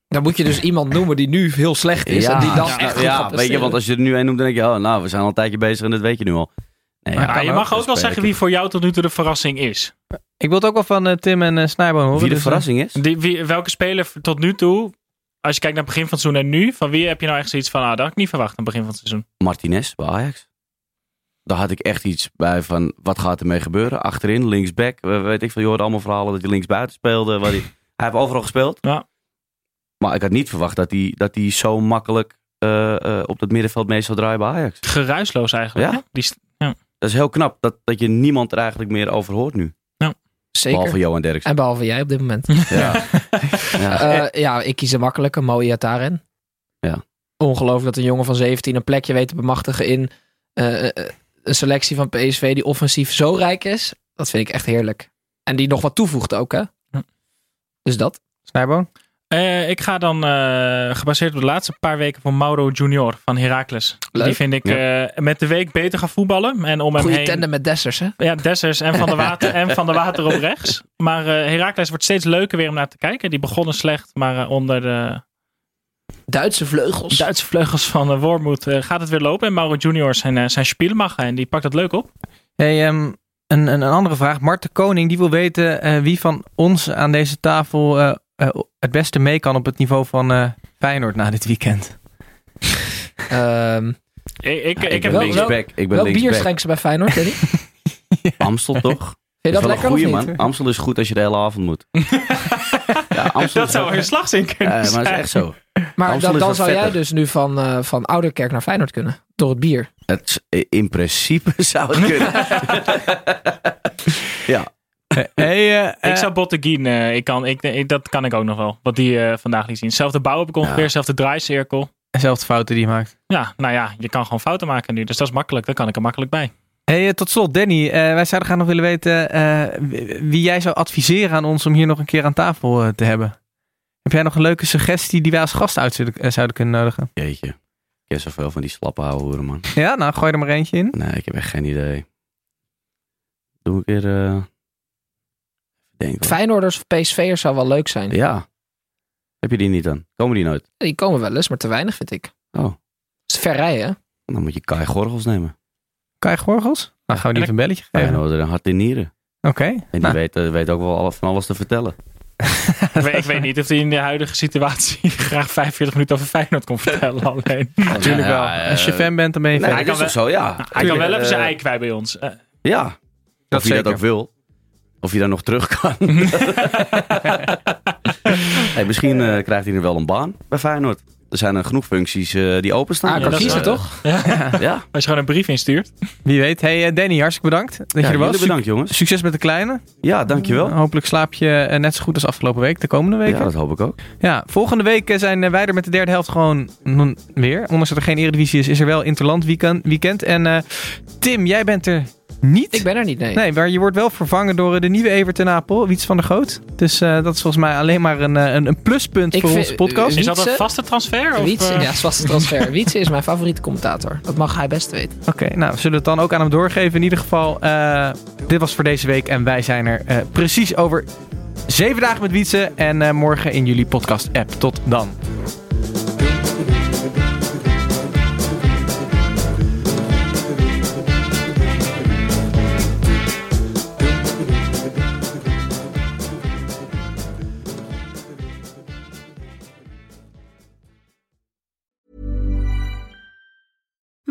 Dan moet je dus iemand noemen die nu heel slecht is. en die dan ja, echt goed ja, gaat weet je, want als je er nu een noemt, dan denk je... Oh, nou, we zijn al een tijdje bezig en dat weet je nu al. Nee, Maar ja, je mag ook ook wel zeggen wie voor jou tot nu toe de verrassing is. Ik wil het ook wel van eh, Tim en uh, horen. Wie de dus, eh, verrassing is? Die, wie, welke speler tot nu toe, als je kijkt naar het begin van het seizoen en nu, van wie heb je nou echt zoiets van, ah, dat had ik niet verwacht aan het begin van het seizoen. Martinez bij Ajax. Daar had ik echt iets bij van, wat gaat ermee gebeuren? Achterin, linksback, we- weet ik veel. Je hoorde allemaal verhalen dat hij linksbuiten speelde. Waar hij, hij heeft overal gespeeld. Ja. Maar ik had niet verwacht dat hij, dat hij zo makkelijk eh, eh, op het middenveld mee zou draaien bij Ajax. Geruisloos eigenlijk. Ja. Die, st- Dat is heel knap, dat, dat je niemand er eigenlijk meer over hoort nu. Zeker. Behalve Johan Derksen. En behalve jij op dit moment. Ja. ja. Eh, ja, ik kies een makkelijke, Moia Taren. Ja. Ongelooflijk dat een jongen van 17 een plekje weet te bemachtigen in een selectie van PSV die offensief zo rijk is. Dat vind ik echt heerlijk. En die nog wat toevoegt ook, hè? Ja. Dus dat. Snijboon? Eh, ik ga dan eh, gebaseerd op de laatste paar weken voor Mauro Junior van Heracles. Leuk. Die vind ik eh, met de week beter gaan voetballen. En om hem Goede heen... tandem met Dessers, hè? Ja, Dessers en Van der Water en Van der Water op rechts. Maar eh Heracles wordt steeds leuker weer om naar te kijken. Die begonnen slecht, maar eh, onder de Duitse vleugels. Duitse vleugels van uh, Wormoed eh, gaat het weer lopen. En Mauro Junior zijn, uh, zijn Spielmacher en die pakt dat leuk op. Hey, um, een, een, een, andere vraag. Marten Koning die wil weten uh, wie van ons aan deze tafel uh, het beste mee kan op het niveau van Feyenoord na dit weekend. um, ik, ik, ja, ik, heb wel, linksback. Ik ben wel bier schenken ze bij Feyenoord, ja. Amstel toch? Vind je dat lekker goeie, of niet? man. Amstel is goed als je de hele avond moet. ja, Amstel dat zou een slagzin kunnen ja, zijn. Maar dat is echt zo. Maar Amstel dan, dan is zou vetter. jij dus nu van, uh, van Ouderkerk naar Feyenoord kunnen. Door het bier. Het, in principe zou het kunnen. ja. Hey, uh, ik zou Botteguin, uh, ik kan, ik, ik, dat kan ik ook nog wel. Wat die uh, vandaag liet zien. Zelfde bouw heb ik ongeveer, ja. zelfde draaicirkel. Zelfde fouten die je maakt. Ja, nou ja, je kan gewoon fouten maken nu. Dus dat is makkelijk, daar kan ik er makkelijk bij. Hey, tot slot, Danny. wij zouden graag nog willen weten wie jij zou adviseren aan ons om hier nog een keer aan tafel te hebben. Heb jij nog een leuke suggestie die wij als gast uit zouden, eh, zouden kunnen nodigen? Jeetje. Ik ken zoveel van die slappe hoeren, man. Ja, nou gooi er maar eentje in. Nee, ik heb echt geen idee. Doe ik weer... denk. Feyenoorders of PSV'ers zou wel leuk zijn. Ja. Heb je die niet dan? Komen die nooit? Die komen wel eens, maar te weinig vind ik. Oh. Het is ver rijden, hè? Dan moet je Kai Gorgels nemen. Kai Gorgels? Nou, gaan we die even een belletje geven. Feyenoord een hart in nieren. Oké. En die Nou, weet, eh, weet ook wel van alles te vertellen. ik, weet, ik weet niet of hij in de huidige situatie graag 45 minuten over Feyenoord kon vertellen. Alleen. natuurlijk wel. Ja, eh, Als je fan bent, dan ben je Nee, fan. dat kan zo, ja. Hij kan wel even zijn Eh, ei kwijt bij ons. Ja. Dat of je zeker. dat ook wil. Of je daar nog terug kan. hey, misschien eh, krijgt hij er wel een baan bij Feyenoord. Er zijn er genoeg functies eh, die openstaan. Ah, Ja, kan dat is kiezen, wel- toch? ja, als je gewoon een brief instuurt. Wie weet. Hey eh, Danny, hartstikke bedankt dat ja je er was. bedankt jongens. Succes met de kleine. Ja, dankjewel. Hopelijk slaap je eh, net zo goed als afgelopen week, de komende weken. Ja, dat hoop ik ook. Ja, volgende week eh, zijn eh, wij er met de derde helft gewoon weer. Ondanks dat er geen eredivisie is, is er wel Interland weekend. weekend. En eh, Tim, jij bent er niet. Ik ben er niet, nee. Nee, maar je wordt wel vervangen door eh, de nieuwe Evert ten Apel, Wiets van der Goot. Dus eh, dat is volgens mij alleen maar een, eh, een, een pluspunt Ik voor vind- onze podcast. Is dat een vaste transfer? Of, Wietse, ja, vaste transfer. Wietse is mijn favoriete commentator. Dat mag hij best weten. Oké, nou, we zullen het dan ook aan hem doorgeven. In ieder geval, eh, dit was voor deze week en wij zijn er eh, precies over zeven dagen met Wietse. En eh, morgen in jullie podcast-app. Tot dan.